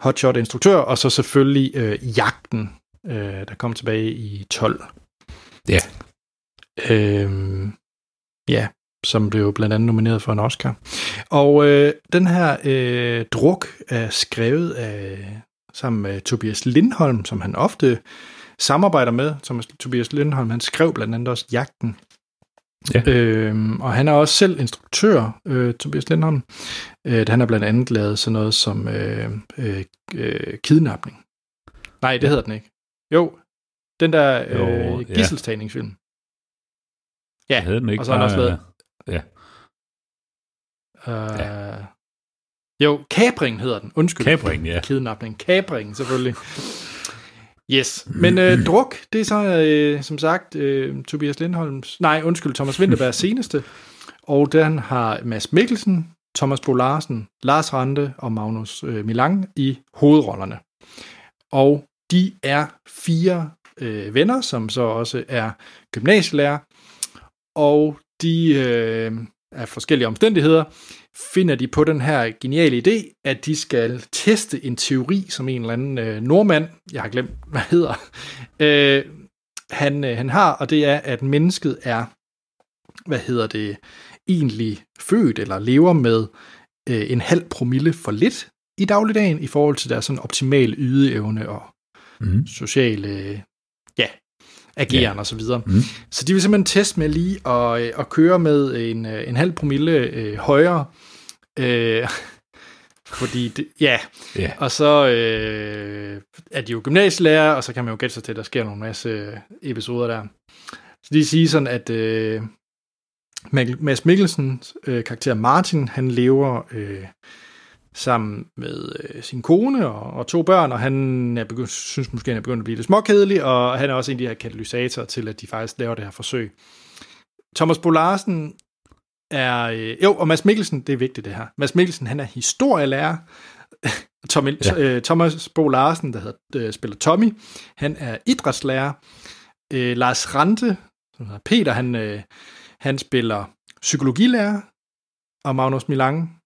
hotshot-instruktør, og så selvfølgelig øh, Jagten, øh, der kom tilbage i 12. Ja. Øhm, ja, som blev blandt andet nomineret for en Oscar. Og øh, den her øh, druk er skrevet af, sammen med Tobias Lindholm, som han ofte samarbejder med. Thomas, Tobias Lindholm, han skrev blandt andet også Jagten. Ja. Øhm, og han er også selv instruktør, øh, Tobias Lindholm. Øh, han har blandt andet lavet sådan noget som øh, øh, øh, kidnapning. Nej, det hedder den ikke. Jo, den der øh, ja. gisselstagningsfilm. Ja, havde den ikke og så har han også lavet... Ja. Øh, ja. Jo, Kapring hedder den. Undskyld. Kapring, ja. Kidnapning. Kapring, selvfølgelig. Yes. Men øh, druk, det er så, øh, som sagt, øh, Tobias Lindholms... Nej, undskyld, Thomas Winterbergs seneste. Og den har Mads Mikkelsen, Thomas Bo Larsen, Lars Rante og Magnus øh, Milang i hovedrollerne. Og de er fire øh, venner, som så også er gymnasielærer, og de øh, af forskellige omstændigheder finder de på den her geniale idé, at de skal teste en teori, som en eller anden øh, nordmand, jeg har glemt, hvad hedder, øh, han, øh, han har, og det er, at mennesket er, hvad hedder det, egentlig født eller lever med øh, en halv promille for lidt i dagligdagen i forhold til deres sådan optimale ydeevne og Mm. sociale ja, ageren Ja. og så videre. Mm. Så de vil simpelthen teste med lige at, øh, at køre med en, øh, en halv promille øh, højere. Øh, fordi, det, ja, Ja. og så øh, er de jo gymnasielærer, og så kan man jo gætte sig til, at der sker nogle masse øh, episoder der. Så de siger sådan, at øh, Mads Mikkelsens øh, karakter Martin, han lever øh, sammen med øh, sin kone og, og to børn, og han er begyndt, synes måske, han er begyndt at blive lidt småkedelig, og han er også en af de her katalysatorer til, at de faktisk laver det her forsøg. Thomas Bo Larsen er... Øh, jo, og Mads Mikkelsen, det er vigtigt det her. Mads Mikkelsen, han er historielærer. Tommy, Ja. øh, Thomas Bo Larsen, der hedder, øh, spiller Tommy, han er idrætslærer. Øh, Lars Rante, som hedder Peter, han, øh, han spiller psykologilærer, og Magnus Milang,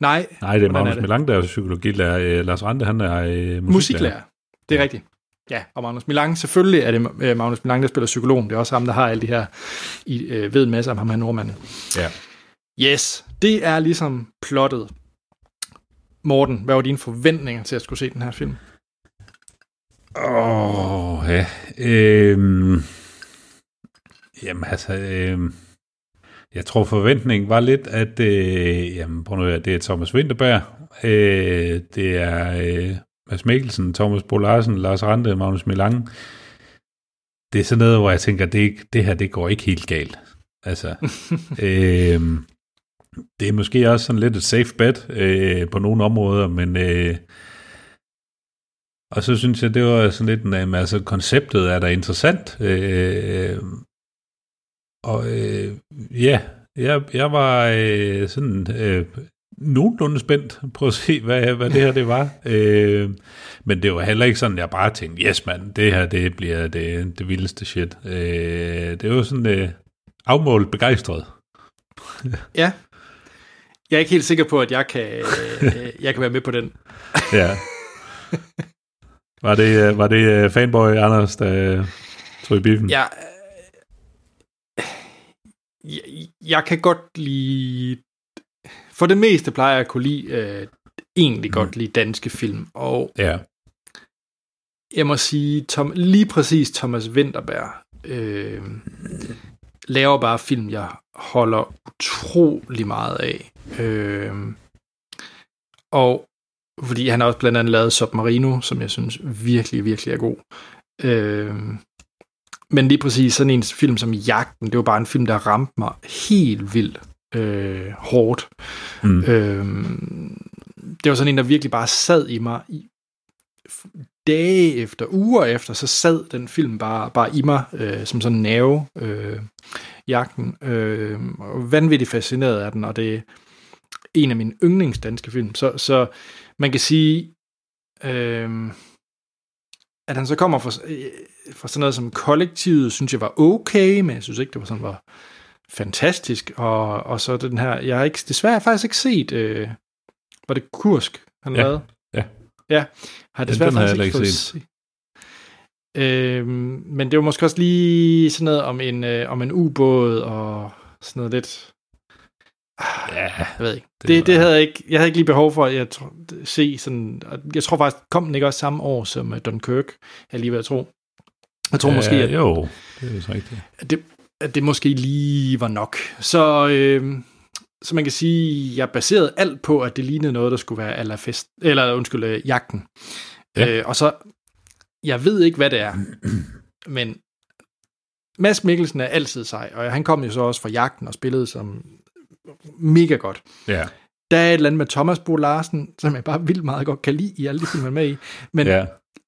nej, Nej, det er Magnus? Milang, der er psykologilærer. Øh, Lars Rante, han er øh, musiklærer. musiklærer. Det er ja. rigtigt. Ja, og Magnus Milang, selvfølgelig er det øh, Magnus Milang, der spiller psykologen. Det er også ham, der har alle de her, I øh, ved en masse om ham her nordmanden. Ja. Yes, det er ligesom plottet. Morten, hvad var dine forventninger til at skulle se den her film? Åh, oh, ja. Øhm, jamen altså, øhm, jeg tror forventningen var lidt, at øh, jamen, prøv nu, det er Thomas Winterberg, øh, det er øh, Mads Mikkelsen, Thomas Bo Larsen, Lars Rante, Magnus Milang. Det er sådan noget, hvor jeg tænker, det, det her, det går ikke helt galt. Altså, øhm, det er måske også sådan lidt et safe bet øh, på nogle områder, men øh, og så synes jeg, det var sådan lidt, en, altså konceptet er da interessant. Øh, og øh, ja, jeg, jeg var øh, sådan øh, nogenlunde spændt på at se, hvad, hvad det her det var. Øh, men det var heller ikke sådan, jeg bare tænkte, yes mand, det her det bliver det, det vildeste shit. Øh, det var sådan øh, afmålt begejstret. Ja. Jeg er ikke helt sikker på, at jeg kan, øh, jeg kan være med på den. Ja. Var det, øh, var det øh, fanboy Anders, der øh, tog i biffen? Øh, jeg, jeg kan godt lide... For det meste plejer jeg at kunne lide, øh, egentlig godt lide danske film, og Ja. jeg må sige, Tom, lige præcis Thomas Winterberg øh, laver bare film, jeg holder utrolig meget af. Øh, og fordi han har også blandt andet lavet Submarino, som jeg synes virkelig, virkelig er god. Øh, men lige præcis sådan en film som Jagten, det var bare en film, der ramte mig helt vildt øh, hårdt. Mm. Øh, det var sådan en, der virkelig bare sad i mig i dage efter, uger efter, så sad den film bare, bare i mig, øh, som sådan en nerve, øh, jagten. Øh, og vanvittigt fascineret af den, og det er en af mine yndlingsdanske film. Så, så man kan sige, øh, at han så kommer fra, øh, fra sådan noget som kollektivet, synes jeg var okay, men jeg synes ikke, det var sådan, var fantastisk. Og, og så den her, jeg har ikke, desværre har jeg faktisk ikke set, øh, var det Kursk, han Ja, lavede? ja. Ja, har jeg desværre den jeg faktisk ikke fået set. Øhm, men det var måske også lige sådan noget om en, øh, om en ubåd og sådan noget lidt. Ja, Jeg ved ikke. Det Det, det, havde jeg ikke. Jeg havde ikke lige behov for at jeg tror, se sådan. Jeg tror faktisk, kom den ikke også samme år som uh, Dunkirk, jeg lige ved at tro. Jeg tror måske, at, Jo, det er så rigtigt. at, det, at det måske lige var nok. Så, øh, så man kan sige, jeg baserede alt på, at det lignede noget, der skulle være aller fest, eller undskyld, øh, jagten. Ja. Øh, og så, jeg ved ikke, hvad det er, men Mads Mikkelsen er altid sej, og han kom jo så også fra jagten og spillede som mega godt. Ja, Der er et eller andet med Thomas Bo Larsen, som jeg bare vildt meget godt kan lide i alle de film, han er med i. Men ja.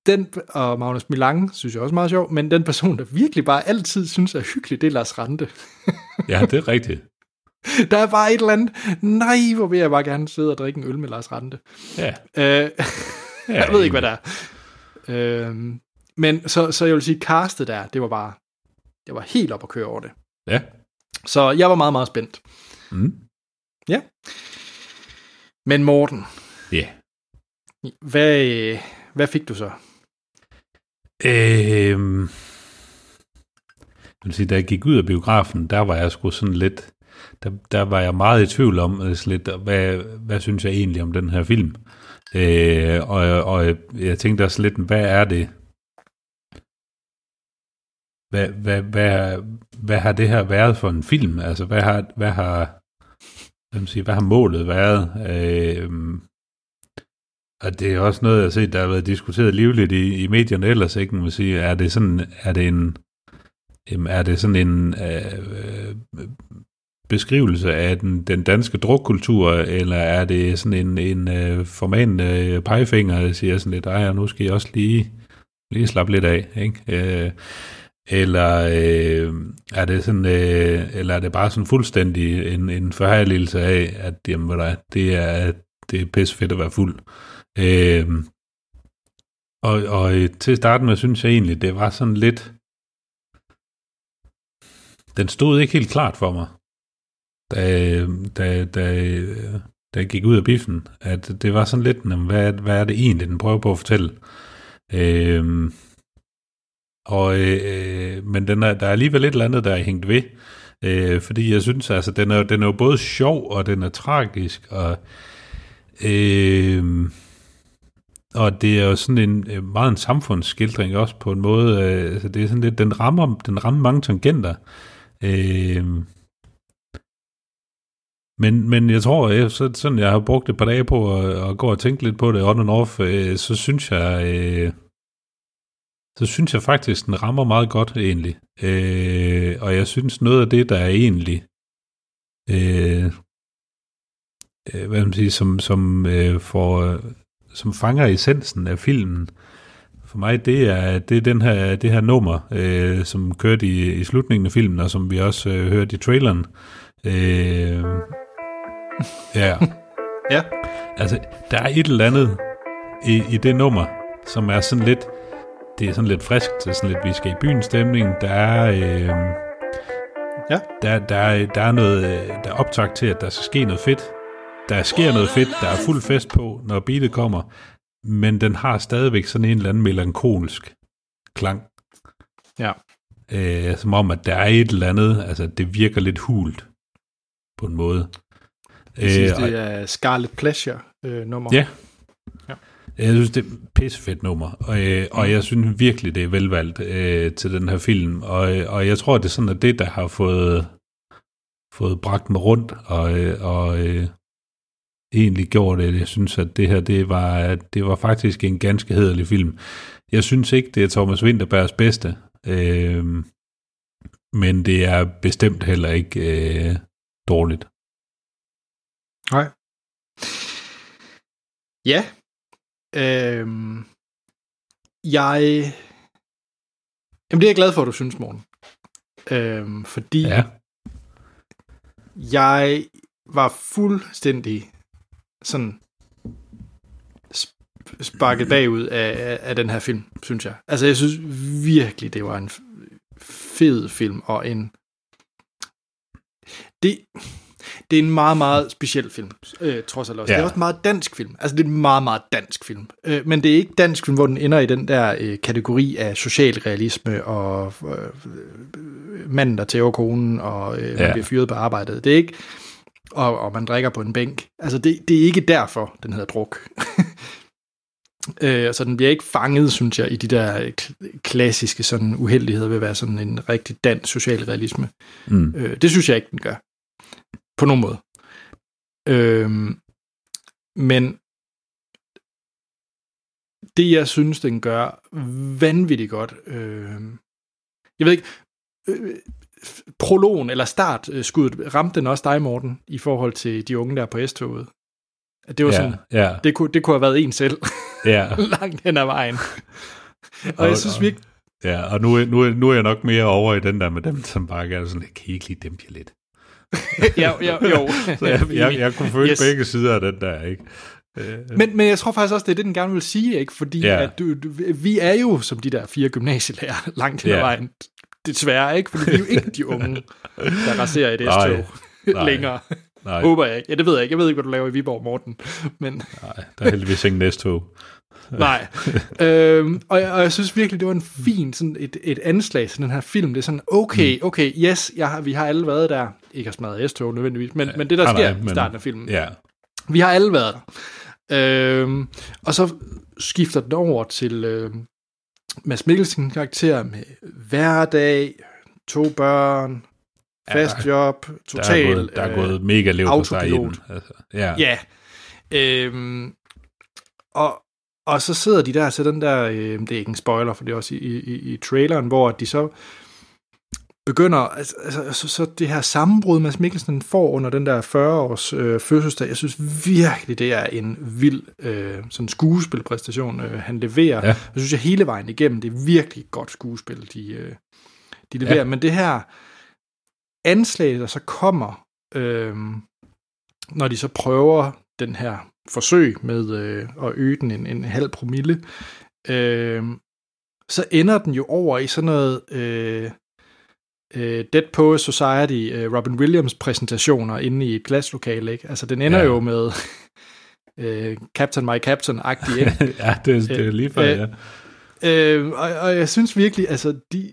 Den, og Magnus Milang, synes jeg også er meget sjov, men den person, der virkelig bare altid synes er hyggelig, det er Lars Rante. ja, det er rigtigt. Der er bare et eller andet, nej, hvor vil jeg bare gerne sidde og drikke en øl med Lars Rante. Ja, Øh, jeg ved ikke, hvad det er. Øh, men så, så jeg vil sige, castet der, det var bare, det var helt op at køre over det. Ja. Så jeg var meget, meget spændt. Mm. Men Morten, Ja. hvad, øh, hvad fik du så? Øhm, jeg vil sige, da jeg gik ud af biografen, der var jeg sgu sådan lidt, der, der var jeg meget i tvivl om, øh, lidt, hvad, hvad synes jeg egentlig om den her film? Øh, og, og jeg tænkte også lidt, hvad er det? Hvad, hvad, hvad, hvad har det her været for en film? Altså, hvad har, hvad har, hvad, man hvad har målet været? Øh, og det er også noget, jeg har set, der har været diskuteret livligt i, i medierne ellers, ikke? Man sige, er det sådan, er det en, er det sådan en øh, øh, beskrivelse af den, den danske drukkultur, eller er det sådan en, en øh, formanende øh, pegefinger, der siger sådan lidt, ej, nu skal I også lige, lige slappe lidt af, ikke? Øh, eller øh, er det sådan, øh, eller er det bare sådan fuldstændig en, en forhærligelse af, at jamen, der, det er, det er pisse fedt at være fuld. Øh, og, og øh, til at starte med, synes jeg egentlig, det var sådan lidt, den stod ikke helt klart for mig, da, da, da, da jeg gik ud af biffen, at det var sådan lidt, hvad, hvad er det egentlig, den prøver på at fortælle? Øhm, og, øh, men den er, der er alligevel et eller andet, der er hængt ved, øh, fordi jeg synes, altså, den er, den er jo både sjov, og den er tragisk, og øh, og det er jo sådan en øh, meget en samfundsskildring også på en måde. Øh, altså det er sådan lidt, den rammer, den rammer mange tangenter. Øh, men, men jeg tror, jeg, så, sådan jeg har brugt et par dage på at, at gå og tænke lidt på det on and off, øh, så synes jeg, øh, så synes jeg faktisk, den rammer meget godt egentlig. Øh, og jeg synes noget af det, der er egentlig, øh, øh hvad man siger, som, som øh, får som fanger essensen af filmen, for mig, det er, det er den her, det her nummer, øh, som kørte i, i slutningen af filmen, og som vi også øh, hørte i traileren. Øh, ja. Ja. Altså, der er et eller andet i, i det nummer, som er sådan lidt, det er sådan lidt frisk til sådan lidt, vi skal i byen stemning. Der er, øh, Ja. der, der, er, der er noget, øh, der er optakt til, at der skal ske noget fedt. Der sker noget fedt, der er fuld fest på, når beatet kommer, men den har stadigvæk sådan en eller anden melankolsk klang. Ja. Øh, som om, at der er et eller andet, altså det virker lidt hult på en måde. Jeg synes, Øh, det er Scarlet Pleasure øh, nummer. Ja. Ja. Jeg synes, det er et pissefedt nummer, og, øh, og jeg synes virkelig, det er velvalgt øh, til den her film, og, og jeg tror, det er sådan, at det, der har fået, fået bragt mig rundt, og, øh, og øh, egentlig gjort det, jeg synes, at det her, det var, det var faktisk en ganske hederlig film. Jeg synes ikke, det er Thomas Winterbergs bedste, øh, men det er bestemt heller ikke øh, dårligt. Nej. Ja. Øhm, jeg... Jamen, det er jeg glad for, at du synes, morgen. Øhm, fordi Ja, jeg var fuldstændig sådan sp- sparket bagud af, af, den her film, synes jeg. Altså, jeg synes virkelig, det var en fed film, og en... Det, det er en meget, meget speciel film, øh, trods alt også. Ja. Det er også en meget dansk film. Altså, det er en meget, meget dansk film. Øh, men det er ikke dansk film, hvor den ender i den der øh, kategori af socialrealisme og øh, manden, der tæver konen, og øh, man Ja. bliver fyret på arbejdet. Det er ikke... Og, og man drikker på en bænk. Altså, det, det er ikke derfor, den hedder druk. øh, så den bliver ikke fanget, synes jeg, i de der øh, kl- klassiske sådan uheldigheder ved at være sådan en rigtig dansk socialrealisme. mm. Øh, det synes jeg ikke, den gør. På nogen måde. Øhm, men det, jeg synes, den gør vanvittigt godt, øh, jeg ved ikke, øh, prologen eller startskuddet, ramte den også dig, Morten, i forhold til de unge der på S-toget? At det var ja, sådan, ja, det kunne, det kunne have været en selv, ja. langt hen ad vejen. og Og- jeg synes virkelig, Ja, og nu, er- nu, nu er jeg nok mere over i den der med dem, som bare er sådan, kan I ikke lige dæmpe jer lidt? ja, ja, jo. Så jeg, jeg, jeg kunne føle Yes. yes. begge sider af den der, ikke? Øh, Men, men jeg tror faktisk også, det er det, den gerne vil sige, ikke? Fordi Ja. at du, du, vi er jo som de der fire gymnasielærer langt hen ad Ja. vejen. Desværre, ikke? Fordi vi er jo ikke de unge, der raserer et. S-tog længere. nej, Håber jeg ikke. Ja, det ved jeg ikke. Jeg ved ikke, hvad du laver i Viborg, Morten. Men nej, der er heldigvis ingen næsttog. nej. øhm, og, jeg, og jeg synes virkelig, det var en fin sådan et, et anslag til den her film. Det er sådan, okay, okay, yes, jeg har, vi har alle været der. Ikke har smadret S-tog nødvendigvis, men, men det, der Nej, sker nej, i men- starten af filmen, Ja, Vi har alle været der. Øhm, og så skifter den over til øh, Mads Mikkelsen karakter med hverdag, to børn, Ja, fast job, der er, total gået, der er øh, gået mega lev på sig i den. Altså, ja. Ja. Øhm, og, og så sidder de der til den der, øh, det er ikke en spoiler, for det er også i, i, i traileren, hvor de så begynder, altså, altså så, det her sammenbrud, Mads Mikkelsen får under den der 40-års øh, fødselsdag, jeg synes virkelig, det er en vild øh, sådan skuespilpræstation, øh, han leverer. Ja. Jeg synes, jeg hele vejen igennem, det er virkelig godt skuespil, de, øh, de leverer. Ja. Men det her anslag, der så kommer, øh, når de så prøver den her forsøg med øh, at øge den en, en halv promille, øh, så ender den jo over i sådan noget, øh, øh, Dead Poets Society, øh, Robin Williams præsentationer inde i et glaslokale, ikke? Altså, den ender Ja. jo med øh, Captain My Captain-agtig, ikke? ja, det, det er lige før, Øh, ja. Øh, og, og jeg synes virkelig, altså, de...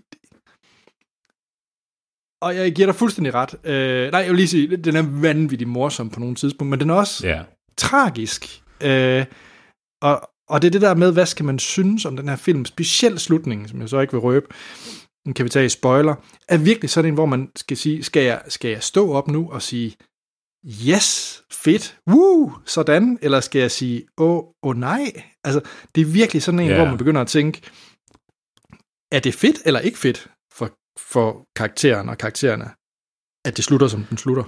Og jeg giver dig fuldstændig ret. Øh, nej, jeg vil lige sige, den er vanvittigt morsom på nogle tidspunkt, men den er også Ja, tragisk. Øh, og, og det er det der med, hvad skal man synes om den her film, specielt slutningen, som jeg så ikke vil røbe, den kan vi tage i spoiler, er virkelig sådan en, hvor man skal sige, skal jeg, skal jeg stå op nu og sige, yes, fedt, woo, sådan, eller skal jeg sige, åh, oh, oh nej? Altså, det er virkelig sådan en, Ja. hvor man begynder at tænke, er det fedt eller ikke fedt for, for karakteren og karaktererne, at det slutter, som den slutter?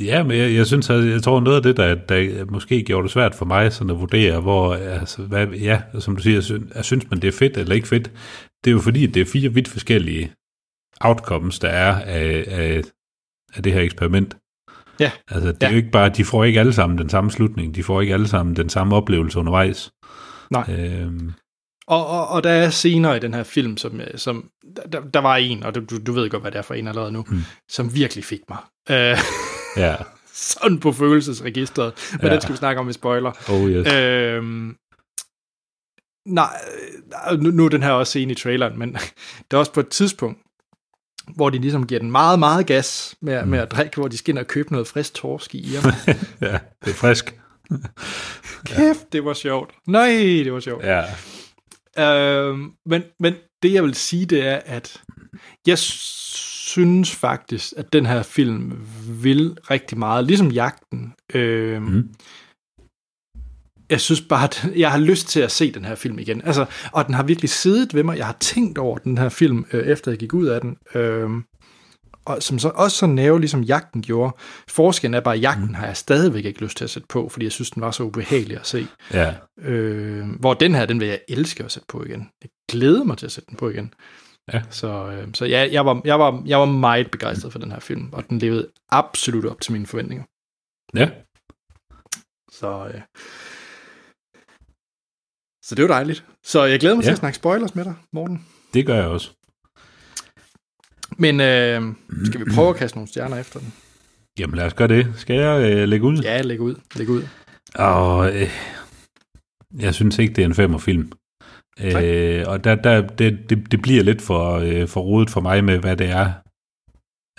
Ja, men jeg, jeg synes, at jeg tror noget af det, der, der måske gjorde det svært for mig sådan at vurdere, hvor, altså, hvad, ja, som du siger, synes, synes man, det er fedt eller ikke fedt, det er jo fordi, det er fire vidt forskellige outcomes, der er af, af, af det her eksperiment. Ja. Altså, det er Ja. jo ikke bare, de får ikke alle sammen den samme slutning, de får ikke alle sammen den samme oplevelse undervejs. Nej. Øhm, Og, og, og der er scener i den her film, som, øh, som der, der var en, og du, du ved godt, hvad det er for en allerede nu, Mm. som virkelig fik mig. Øh, ja, sådan på følelsesregistret. Men Ja. den skal vi snakke om, med spoiler. oh yes. Øhm, nej, øh, nu, nu er den her også scene i traileren, men der er også på et tidspunkt, hvor de ligesom giver den meget, meget gas med, mm. med at drikke, hvor de skal ind og købe noget frisk torsk i Irma. ja, det er frisk. Kæft, det var sjovt. Nej, det var sjovt. Ja, Øhm, men, men det jeg vil sige, det er, at jeg synes faktisk, at den her film vil rigtig meget, ligesom jagten. Øhm, Mm. Jeg synes bare, at jeg har lyst til at se den her film igen. Altså, og den har virkelig siddet ved mig. Jeg har tænkt over den her film, øh, efter jeg gik ud af den. Øhm, og som så også så næve, ligesom jagten gjorde. Forskellen er bare, at jagten mm. har jeg stadigvæk ikke lyst til at sætte på, fordi jeg synes, den var så ubehagelig at se. ja, Øh, hvor den her, den vil jeg elske at sætte på igen. Jeg glæder mig til at sætte den på igen. Ja. Så, øh, så ja, jeg, var, jeg, var, jeg var meget begejstret for den her film, og den levede absolut op til mine forventninger. ja. Så, øh, så det var dejligt. Så jeg glæder mig ja. til at snakke spoilers med dig, Morten. Det gør jeg også. Men øh, skal vi prøve at kaste nogle stjerner efter den? Jamen lad os gøre det. Skal jeg øh, lægge ud? Ja, læg ud. Læg ud. Og øh, jeg synes ikke, det er en femmerfilm. Øh, og der, der, det, det, det bliver lidt for, øh, for rodet for mig med, hvad det er,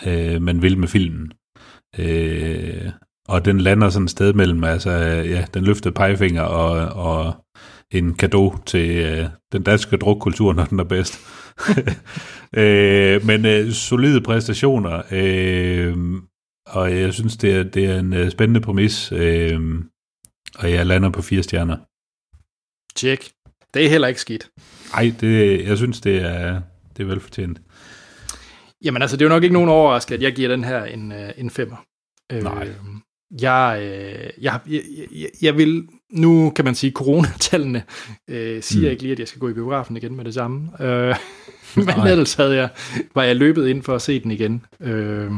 øh, man vil med filmen. Øh, og den lander sådan et sted mellem, altså, ja, den løftede pegefinger og, og en gave til øh, den danske drukkultur, når den er bedst. øh, men øh, solide præstationer, øh, og jeg synes, det er, det er en øh, spændende præmis, øh, og jeg lander på fire stjerner. Tjek. Det er heller ikke skidt. Ej, det, jeg synes, det er, det er velfortjent. Jamen altså, det er jo nok ikke nogen overraskelse, at jeg giver den her en, øh, en femmer. Nej. Øh, jeg, øh, jeg, jeg, jeg, jeg vil, nu kan man sige, coronatallene øh, siger Mm. ikke lige, at jeg skal gå i biografen igen med det samme. Øh, men Nej. ellers havde jeg, var jeg løbet ind for at se den igen. Øh,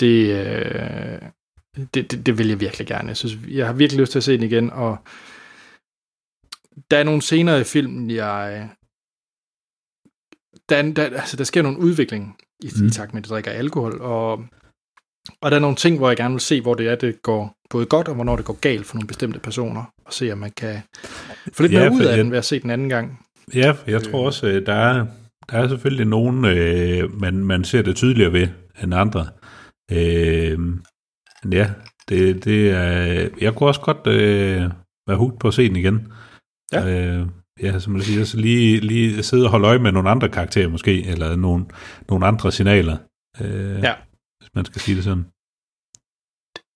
det, øh, det, det, det vil jeg virkelig gerne. Jeg, synes, jeg har virkelig lyst til at se den igen, og der er nogle scener i filmen, jeg... Der, er- der, altså, der sker nogle udvikling i, Mm. i takt med, at de drikker alkohol, og, og der er nogle ting, hvor jeg gerne vil se, hvor det er, det går både godt, og hvornår det går galt for nogle bestemte personer, og se, om man kan få lidt Ja, mere ud af jeg- den ved at se den anden gang. Ja, jeg tror også, øh, der er, der er selvfølgelig nogen, øh, man, man ser det tydeligere ved end andre. Øh, ja, det, det er, jeg kunne også godt øh, være hugt på at se den igen. Ja. Øh, ja, som man siger, så lige, lige sidde og holde øje med nogle andre karakterer måske, eller nogle, nogle andre signaler, øh, Ja. Man skal sige det sådan.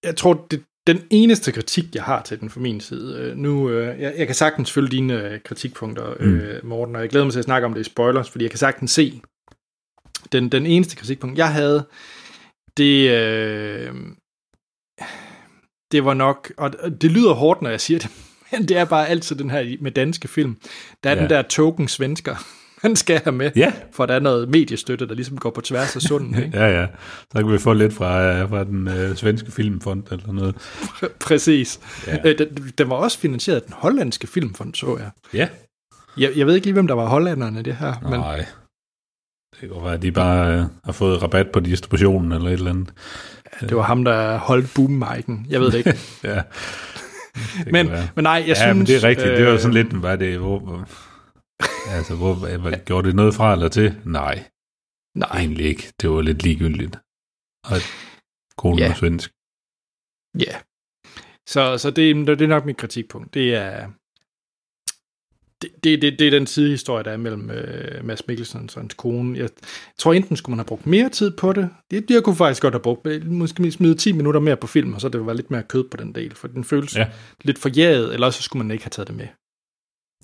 Jeg tror, det, den eneste kritik, jeg har til den fra min side, øh, nu, øh, jeg, jeg kan sagtens følge dine øh, kritikpunkter, øh, Morten, og jeg glæder mig til at snakke om det i spoilers, fordi jeg kan sagtens se, den, den eneste kritikpunkt, jeg havde, det, øh, det var nok, og det lyder hårdt, når jeg siger det, men det er bare altid den her med danske film. Der er ja. den der token svensker, han skal have med, Ja, for der er noget mediestøtte, der ligesom går på tværs af sunden. Ikke? ja, ja. Så kan vi få lidt fra, fra den øh, svenske filmfond eller noget. Præcis. Ja. Øh, den, den var også finansieret af den hollandske filmfond, så jeg. Ja. jeg. Jeg ved ikke lige, hvem der var hollænderne i det her, men Nej. Det kan godt være, at de bare øh, har fået rabat på distributionen eller et eller andet. Det var ham, der holdt boom Jeg ved det ikke. Ja. Det men, være. men nej, jeg ja, synes... men det er rigtigt. Det var øh, sådan lidt, hvad det, hvor, altså, hvor, hvad, gjorde det noget fra eller til? Nej, Nej, egentlig ikke. Det var lidt ligegyldigt. Og konen Ja. var svensk. ja. Så, så det, det er nok mit kritikpunkt. Det er... Det, det, det, det er den sidehistorie, der er mellem øh, Mads Mikkelsen og hans kone. Jeg tror, enten skulle man have brugt mere tid på det. Det, jeg kunne faktisk godt have brugt øh, måske smide 10 minutter mere på film, og så det var lidt mere kød på den del, for den føles ja. Lidt forjaget, eller så skulle man ikke have taget det med.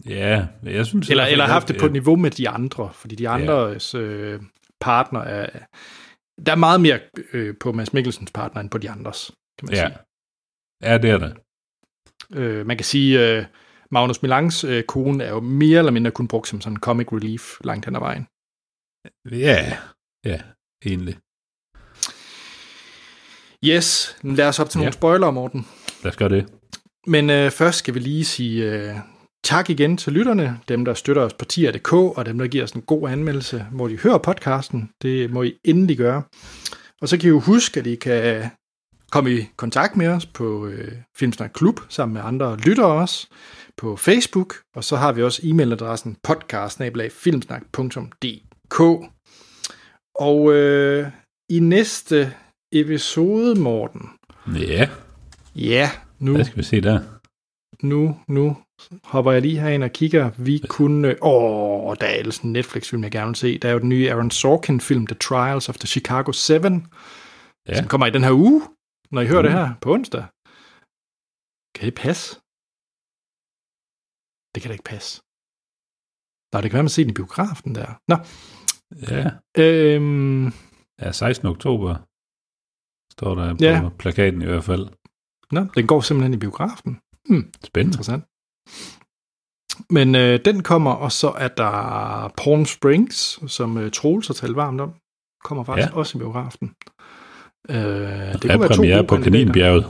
Ja, jeg synes... Eller, fald, eller haft det på niveau med de andre, fordi de andres øh, partner er... Der er meget mere øh, på Mads Mikkelsens partner, end på de andres, kan man Ja. sige. Ja, det er det. Øh, man kan sige, øh, Magnus Milans øh, kone er jo mere eller mindre kun brugt som sådan en comic relief langt hen ad vejen. Ja, ja, egentlig. Yes, lad os op til Ja. nogle spoilere, Morten. Lad os gøre det. Men øh, først skal vi lige sige øh, tak igen til lytterne, dem der støtter os på tier.dk, og dem der giver os en god anmeldelse, hvor de hører podcasten. Det må I endelig gøre. Og så kan I jo huske, at I kan komme i kontakt med os på øh, Filmsnak Klub, sammen med andre lyttere også, på Facebook, og så har vi også e-mailadressen podcast Og øh, i næste episode, Morten, Ja, ja, nu hvad skal vi se der? Nu, nu hopper jeg lige herind og kigger. Vi kunne... Åh, der er ellers en Netflix-film, jeg gerne vil se. Der er jo den nye Aaron Sorkin-film, The Trials of the Chicago 7, ja. Som kommer i den her uge, når I hører det her på onsdag. Kan det passe? Det kan da ikke passe. Nå, det kan være, man ser den i biografen der. Nå, Ja, øhm, ja 16. oktober står der på Ja. plakaten i hvert fald. nå, den går simpelthen i biografen. Spændende. Interessant. Men øh, den kommer, og så er der Palm Springs, som øh, Troels har talt varmt om. Kommer faktisk ja. Også i biografen. Øh, det Det er premiere gode på. Kaninbjerget.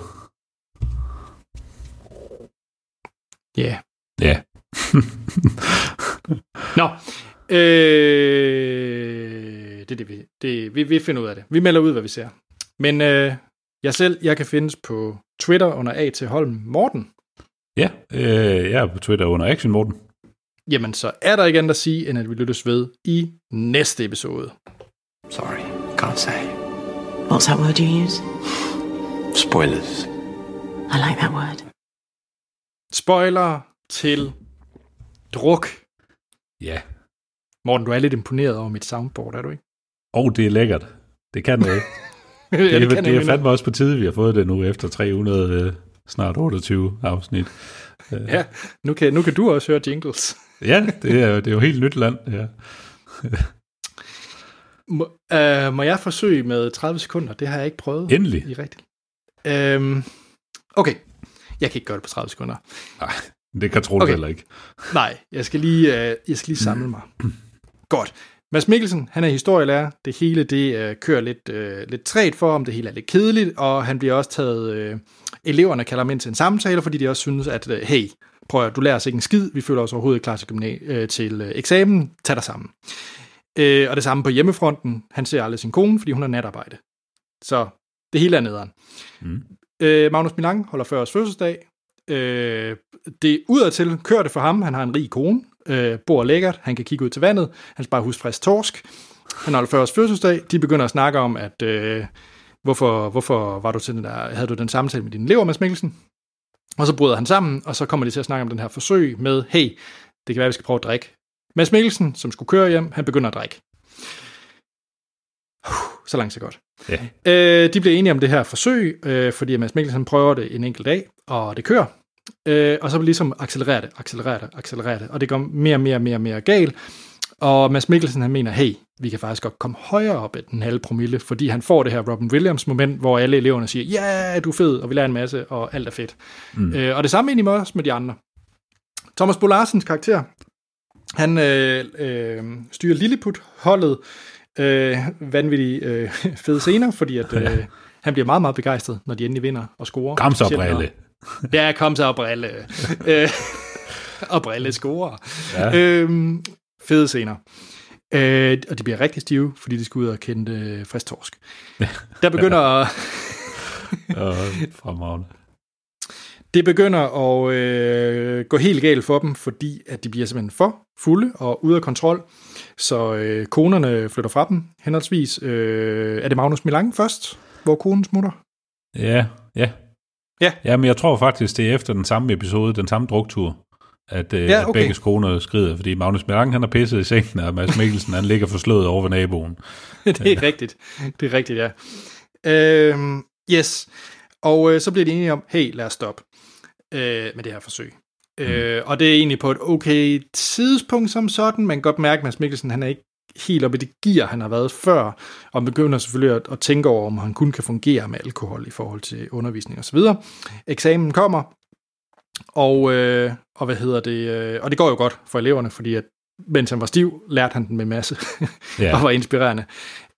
Ja. Ja. Nå. Øh, det er det, vi, det, vi, vi finder ud af det. Vi melder ud, hvad vi ser. Men øh, jeg selv, jeg kan findes på Twitter under A.T. Holm Morten. Ja, øh, jeg er på Twitter under Action Morten. Jamen, så er der ikke andet at sige, end at vi lyttes ved i næste episode. Sorry, can't say. What's that word you use? Spoilers. I like that word. Spoiler til druk. Ja. Morten, du er lidt imponeret over mit soundboard, er du ikke? Og det er lækkert. Det kan noget. ja, det, er, kan det er fandme også på tide, vi har fået det nu efter 300, øh, snart 28 afsnit. Ja, nu kan, nu kan du også høre jingles. Ja, det er, det er jo helt nyt land. Ja. Må, øh, må jeg forsøge med 30 sekunder? Det har jeg ikke prøvet. Endelig. I rigtigt. Øhm, okay, jeg kan ikke gøre det på 30 sekunder. Nej, det kan Troels okay. heller ikke. Nej, jeg skal lige, øh, jeg skal lige samle mig. Godt. Mads Mikkelsen, han er historielærer. Det hele det øh, kører lidt, øh, lidt træt for ham. Det hele er lidt kedeligt, og han bliver også taget... Øh, eleverne kalder ham ind til en samtale, fordi de også synes, at øh, hey, prøv at du lærer os ikke en skid. Vi føler os overhovedet ikke klar til, gymna- øh, til øh, eksamen. Tag dig sammen. Øh, og det samme på hjemmefronten. Han ser aldrig sin kone, fordi hun har natarbejde. Så det hele er nederen. Mm. Øh, Magnus Milang holder 40 års fødselsdag. Øh, det udadtil kører det for ham. Han har en rig kone, øh, bor lækkert, han kan kigge ud til vandet, han skal bare huske frisk torsk. Han holder 40 års fødselsdag. De begynder at snakke om, at øh, hvorfor, hvorfor var du til den der, havde du den samtale med din elever, Mads Mikkelsen? Og så bryder han sammen, og så kommer de til at snakke om den her forsøg med, hey, det kan være, vi skal prøve at drikke. Mads Mikkelsen, som skulle køre hjem, han begynder at drikke. Så langt så godt. Ja. Øh, de bliver enige om det her forsøg, øh, fordi Mads Mikkelsen prøver det en enkelt dag, og det kører. Øh, og så ligesom accelererer det, accelererer det, accelererer det, og det går mere, mere, mere, mere galt. Og Mads Mikkelsen han mener, hey, vi kan faktisk godt komme højere op end den halve promille, fordi han får det her Robin Williams moment, hvor alle eleverne siger, ja, yeah, du er fed, og vi lærer en masse, og alt er fedt. Mm. Øh, og det samme egentlig også med de andre. Thomas Bolarsens karakter, han øh, øh, styrer Lilliput-holdet øh, vanvittigt øh, fede scener, fordi at, øh, han bliver meget, meget begejstret, når de endelig vinder og scorer. Kom så, Brille. Ja, kom så brille. øh, og brille scorer. Ja. Øhm, fede scener. Øh, og de bliver rigtig stive, fordi de skal ud og kende øh, frisk torsk. Der begynder... Og fremragende. Det begynder at øh, gå helt galt for dem, fordi at de bliver simpelthen for fulde og ude af kontrol. Så øh, konerne flytter fra dem henholdsvis. Øh, er det Magnus Milang først, hvor konen smutter? Ja, ja. Ja. Ja, men jeg tror faktisk, det er efter den samme episode, den samme druktur, at, øh, Ja, at okay. begge koner skrider, fordi Magnus Milang, han er pisset i sengen, og Mads Mikkelsen, han ligger forslået over ved naboen. det er rigtigt. Det er rigtigt, ja. Øh, yes. Og øh, så bliver de enige om, hey, lad os stoppe øh, med det her forsøg. Mm. Øh, og det er egentlig på et okay tidspunkt som sådan. Man kan godt mærke, at Mads Mikkelsen han er ikke helt oppe i det gear, han har været før, og begynder selvfølgelig at, at tænke over, om han kun kan fungere med alkohol i forhold til undervisning osv. Eksamen kommer, og, øh, og hvad hedder det, øh, og det går jo godt for eleverne, fordi at mens han var stiv, lærte han den med masse, Ja. og var inspirerende.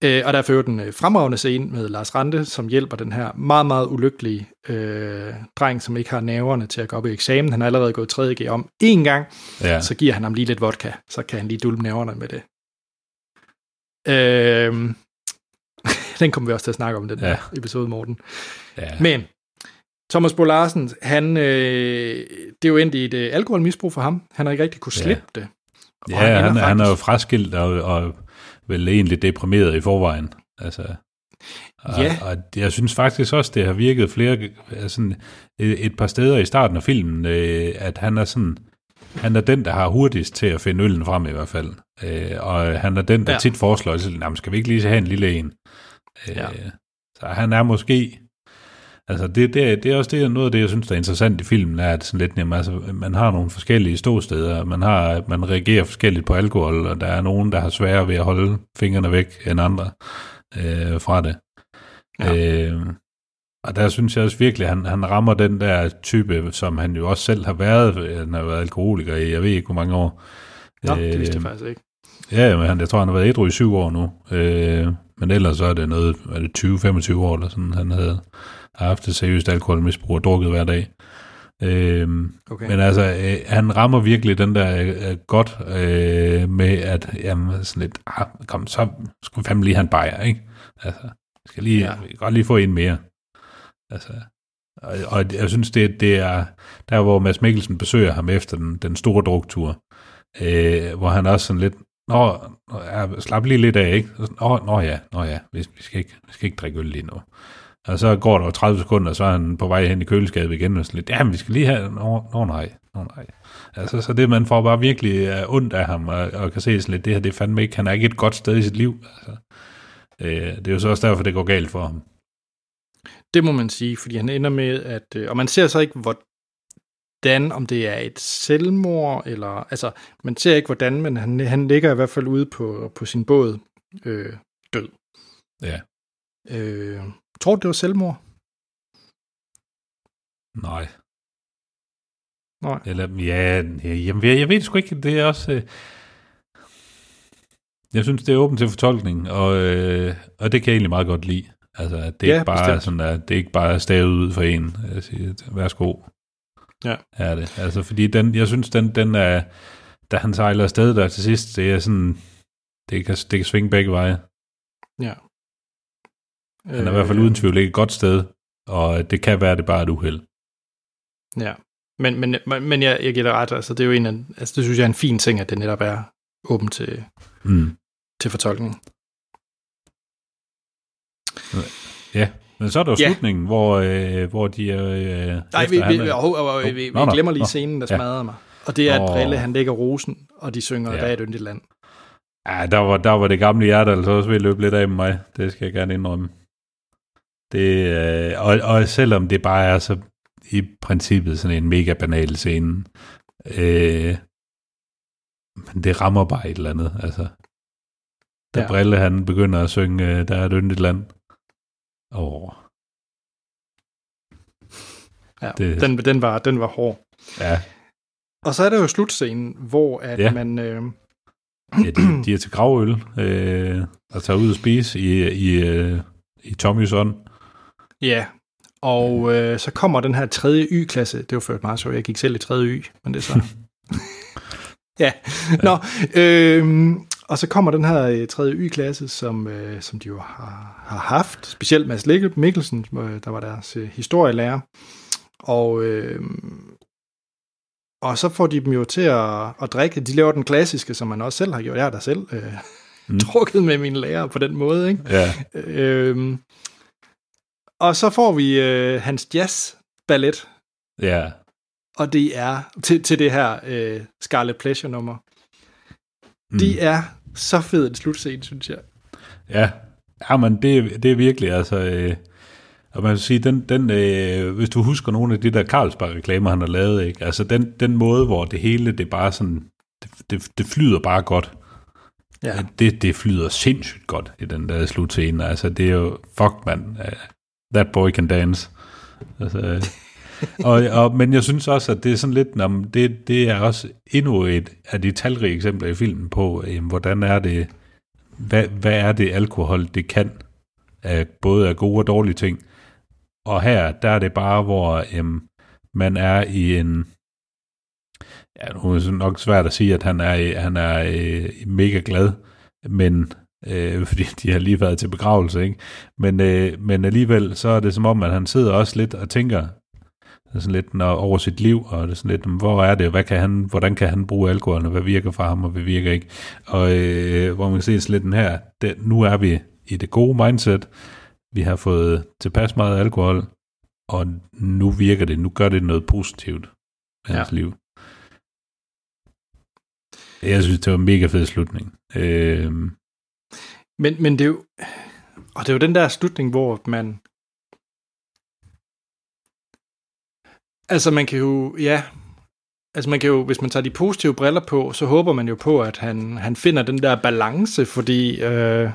Øh, og der fører den øh, fremragende scene med Lars Rante, som hjælper den her meget, meget ulykkelige øh, dreng, som ikke har nerverne til at gå op i eksamen. Han har allerede gået 3.G om én gang, Ja. så giver han ham lige lidt vodka, så kan han lige dulme nerverne med det. Øh, den kommer vi også til at snakke om, den Ja. ja. episode, Morten. ja. Men Thomas Bo Larsen, han, øh, det er jo endt i et øh, alkoholmisbrug for ham. Han har ikke rigtig kunne Ja. slippe det. Og Ja, han, ender han er jo faktisk- fraskilt og, og vel egentlig deprimeret i forvejen. Altså, og, Ja. og jeg synes faktisk også, det har virket flere, altså, et, et par steder i starten af filmen, øh, at han er sådan, han er den, der har hurtigst til at finde øllen frem i hvert fald. Øh, og han er den, der Ja. ja. tit foreslår, at "Nå, men skal vi ikke lige have en lille en? Øh, Ja. Så han er måske, altså det, det, det er også det, noget af det, jeg synes, der er interessant i filmen, er, at sådan lidt, jamen, altså, man har nogle forskellige ståsteder, man, har, man reagerer forskelligt på alkohol, og der er nogen, der har sværere ved at holde fingrene væk end andre øh, fra det. Ja. Øh, og der synes jeg også virkelig, at han, han rammer den der type, som han jo også selv har været. Han har været alkoholiker i, jeg ved ikke, hvor mange år. Nå, det vidste jeg Øh, faktisk ikke. Ja, men han, jeg tror, han har været ædru i syv år nu. Øh, men ellers så er det noget, er det 20-25 år, eller sådan, han havde haft et seriøst alkoholmisbrug og drukket hver dag. Øh, Okay. Men altså, øh, han rammer virkelig den der øh, godt øh, med, at jamen, sådan lidt, ah, kom, så skulle fandme lige have en bajer, ikke? Altså, jeg skal lige, Ja. godt lige få en mere. Altså, og, og jeg synes, det, det er der, hvor Mads Mikkelsen besøger ham efter den, den store druktur, øh, hvor han også sådan lidt, Nå, nå, ja, slap lige lidt af, ikke? Nå, nå ja, nå ja, vi, vi, skal ikke, vi skal ikke drikke øl lige nu. Og så går der jo 30 sekunder, og så er han på vej hen i køleskabet igen, og sådan lidt, jamen, vi skal lige have, nå, nå nej, nå nej. Altså, så det, man får bare virkelig uh, ondt af ham, og, og kan se sådan lidt, det her, det er fandme ikke, han er ikke et godt sted i sit liv. Altså, øh, det er jo så også derfor, det går galt for ham. Det må man sige, fordi han ender med, at... øh, Og man ser så ikke, hvordan, om det er et selvmord, eller... Altså, man ser ikke, hvordan, men han, han ligger i hvert fald ude på, på sin båd øh, død. Ja. Øh, tror du, det var selvmord? Nej. Nej. Eller, ja, ja, jamen, jeg, jeg ved sgu ikke, det er også... Øh, jeg synes, det er åbent til fortolkning, og, øh, og det kan jeg egentlig meget godt lide. Altså, at det Ja, ikke bare er bestemt. sådan, at det ikke bare er stavet ud for en. Jeg siger, værsgo. Ja. Er det. Altså, fordi den, jeg synes, den, den er, da han sejler afsted der til sidst, det er sådan, det kan, det kan svinge begge veje. Ja. Han er i hvert fald uden tvivl ikke et godt sted, og det kan være, det bare er et uheld. Ja, men, men, men, jeg, jeg giver dig ret, altså det er jo en af, altså det synes jeg er en fin ting, at det netop er åben til, Mm. til fortolkning. Ja, men så er der jo Ja. slutningen, hvor, øh, hvor de er... Øh, Nej, vi, vi, han vi, er- vi, vi, vi, glemmer lige nå. scenen, der Ja. smadrede mig. Og det er, at. Brille, han lægger rosen, og de synger, ja. der er et yndigt land. Ja, der var, der var det gamle hjerte, altså også ved at løbe lidt af med mig. Det skal jeg gerne indrømme. Det, øh, og, og selvom det bare er så i princippet sådan en mega banal scene, øh, men det rammer bare et eller andet. Altså, da Ja. Brille han begynder at synge, øh, der er et yndigt land. Åh, Ja, Det- den, den, var, den var hård. ja. Og så er der jo slutscenen, hvor at Ja. man... Øh, ja de, de er til gravøl øh, og tager ud og spise i, i, øh, i Tommys ånd. Ja, og øh, så kommer den her tredje Y-klasse. Det var ført meget så, jeg gik selv i tredje Y, men det er så... ja, nå, øh, og så kommer den her øh, 3. Y-klasse, som, øh, som de jo har, har haft, specielt Mads Mikkelsen, øh, der var deres øh, historielærer. Og, øh, og så får de dem jo til at, at drikke. De laver den klassiske, som man også selv har gjort. Jeg har da selv øh, mm. drukket med mine lærer på den måde. Ikke? Ja. Øh, og så får vi øh, hans jazz-ballet, Ja. og det er til, til det her øh, Scarlet Pleasure-nummer. Mm. Det er så fed en slutscene, synes jeg. Ja, ja men det, det er virkelig, altså... Øh, og man vil sige, den, den, øh, hvis du husker nogle af de der Carlsberg-reklamer, han har lavet, ikke? altså den, den måde, hvor det hele, det bare sådan, det, det, det flyder bare godt. Ja. Det, det flyder sindssygt godt i den der slutscene. Altså, det er jo, fuck man, uh, that boy can dance. Altså, øh. og, og, men jeg synes også, at det er sådan lidt, om det, det er også endnu et af de talrige eksempler i filmen på, jamen, hvordan er det, hvad, hvad er det alkohol, det kan, af, både af gode og dårlige ting. Og her, der er det bare, hvor jamen, man er i en, ja, nu er det nok svært at sige, at han er, han er øh, mega glad, men øh, fordi de har lige været til begravelse, ikke? Men, øh, men alligevel, så er det som om, at han sidder også lidt og tænker sådan lidt når, over sit liv, og det er sådan lidt, hvor er det, hvad kan han, hvordan kan han bruge alkohol, og hvad virker for ham, og hvad virker ikke. Og øh, hvor man kan se sådan lidt den her, det, nu er vi i det gode mindset, vi har fået tilpas meget alkohol, og nu virker det, nu gør det noget positivt i hans Ja. liv. Jeg synes, det var en mega fed slutning. Øh, Men, men det er jo... Og det er jo den der slutning, hvor man... Altså man kan jo... Ja, Altså man kan jo, hvis man tager de positive briller på, så håber man jo på, at han, han finder den der balance, fordi øh,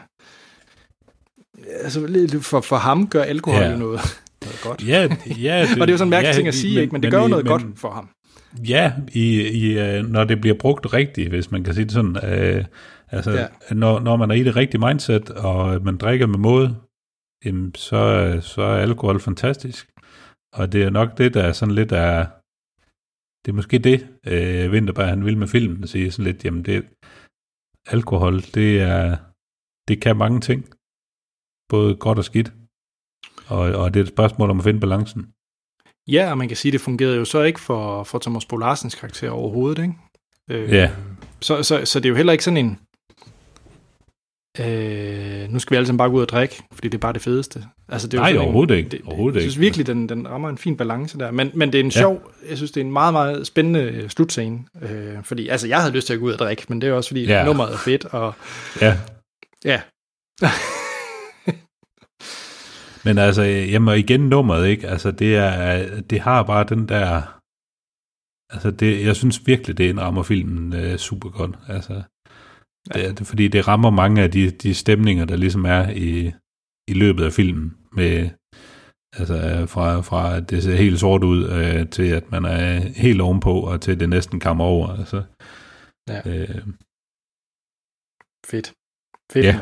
altså, for, for ham gør alkohol Ja. jo noget, noget godt. ja, ja, og det er jo sådan en mærkelig ja, ting at sige, men- ikke? men det men gør jo noget men- godt for ham. Ja, i, i, øh, når det bliver brugt rigtigt, hvis man kan sige det sådan. Øh, altså, Ja. når, når man er i det rigtige mindset, og man drikker med måde, jamen, så, så er alkohol fantastisk. Og det er nok det, der er sådan lidt af... Det er måske det, øh, Vinterberg han vil med filmen, at sige sådan lidt, jamen det, alkohol, det er, det kan mange ting. Både godt og skidt. Og, og det er et spørgsmål om at finde balancen. Ja, og man kan sige, at det fungerede jo så ikke for, for Thomas Bo Larsens karakter overhovedet, ikke? Øh, Ja. Så, så, så det er jo heller ikke sådan en... Øh, nu skal vi alle sammen bare gå ud og drikke, fordi det er bare det fedeste. Altså, det er jo Nej, sådan overhovedet en, ikke. Det, Overhovedet jeg synes virkelig, den, den rammer en fin balance der. Men, men det er en Ja. sjov... Jeg synes, det er en meget, meget spændende øh, slutscene. Øh, fordi, altså, jeg havde lyst til at gå ud og drikke, men det er også fordi, Ja. nummeret er fedt, og Ja, ja. Men altså, jamen igen nummeret, ikke? Altså, det, er, det har bare den der... Altså, det, jeg synes virkelig, det indrammer filmen øh, super godt. Altså, det, det, fordi det rammer mange af de, de stemninger, der ligesom er i, i løbet af filmen. Med, altså, øh, fra, fra at det ser helt sort ud, øh, til at man er helt ovenpå, og til det næsten kommer over. Altså, Ja. øh, Fedt. Fedt. Ja.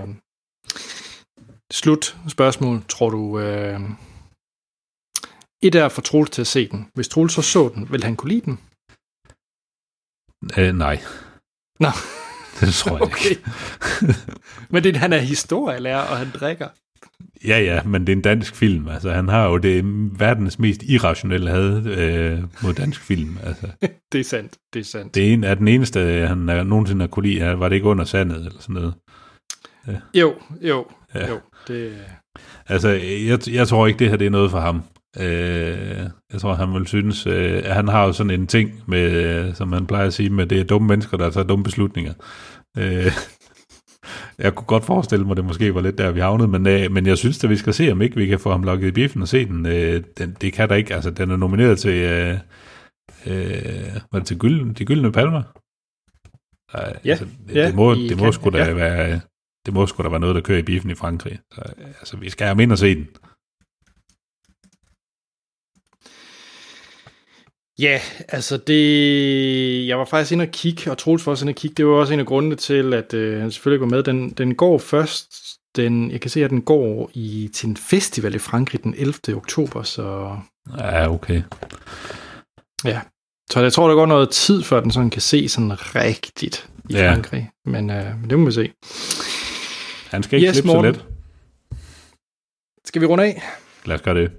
Slut spørgsmål. Tror du... Øh... Et er for Troels til at se den. Hvis Troels så så den, vil han kunne lide den? øh, nej, Nå, det tror jeg okay. ikke. Men det, han er historielærer, og han drikker. Ja, ja, men det er en dansk film. Altså, han har jo det verdens mest irrationelle had øh, mod dansk film. Altså, Det er sandt. Det er sandt. det er, en, er den eneste, han er, nogensinde har kunne lide. Var det ikke under sandet eller sådan noget? Jo, jo, ja. Ja. jo. Det, Altså, jeg, jeg tror ikke, det her det er noget for ham. Øh, jeg tror, han vil synes, øh, at han har jo sådan en ting, med, øh, som man plejer at sige, med det er dumme mennesker, der tager dumme beslutninger. Øh, jeg kunne godt forestille mig, at det måske var lidt der, vi havnede, men, øh, men jeg synes at vi skal se, om ikke vi kan få ham lukket i biffen og se den. Øh, den det kan der ikke. Altså, den er nomineret til, øh, øh, var det til gylden, de gyldne palmer? Nej, Ja, altså, det, ja, det må, det må kan- sgu da ja. være... Det må sgu da være noget, der kører i biffen i Frankrig. Så, altså, vi skal have ind og se den. Ja, altså det... Jeg var faktisk inde og kigge, og Troels var også inde og kigge. Det var også en af grundene til, at øh, han selvfølgelig går med. Den, den går først... Den, jeg kan se, at den går i, til en festival i Frankrig den 11. oktober, så... Ja, okay. Ja. Så jeg tror, der går noget tid, før den sådan kan se sådan rigtigt. i Ja. Frankrig. Men, øh, det må vi se. Han skal ikke Yes, slippe så let. Skal vi runde af? Lad os gøre det.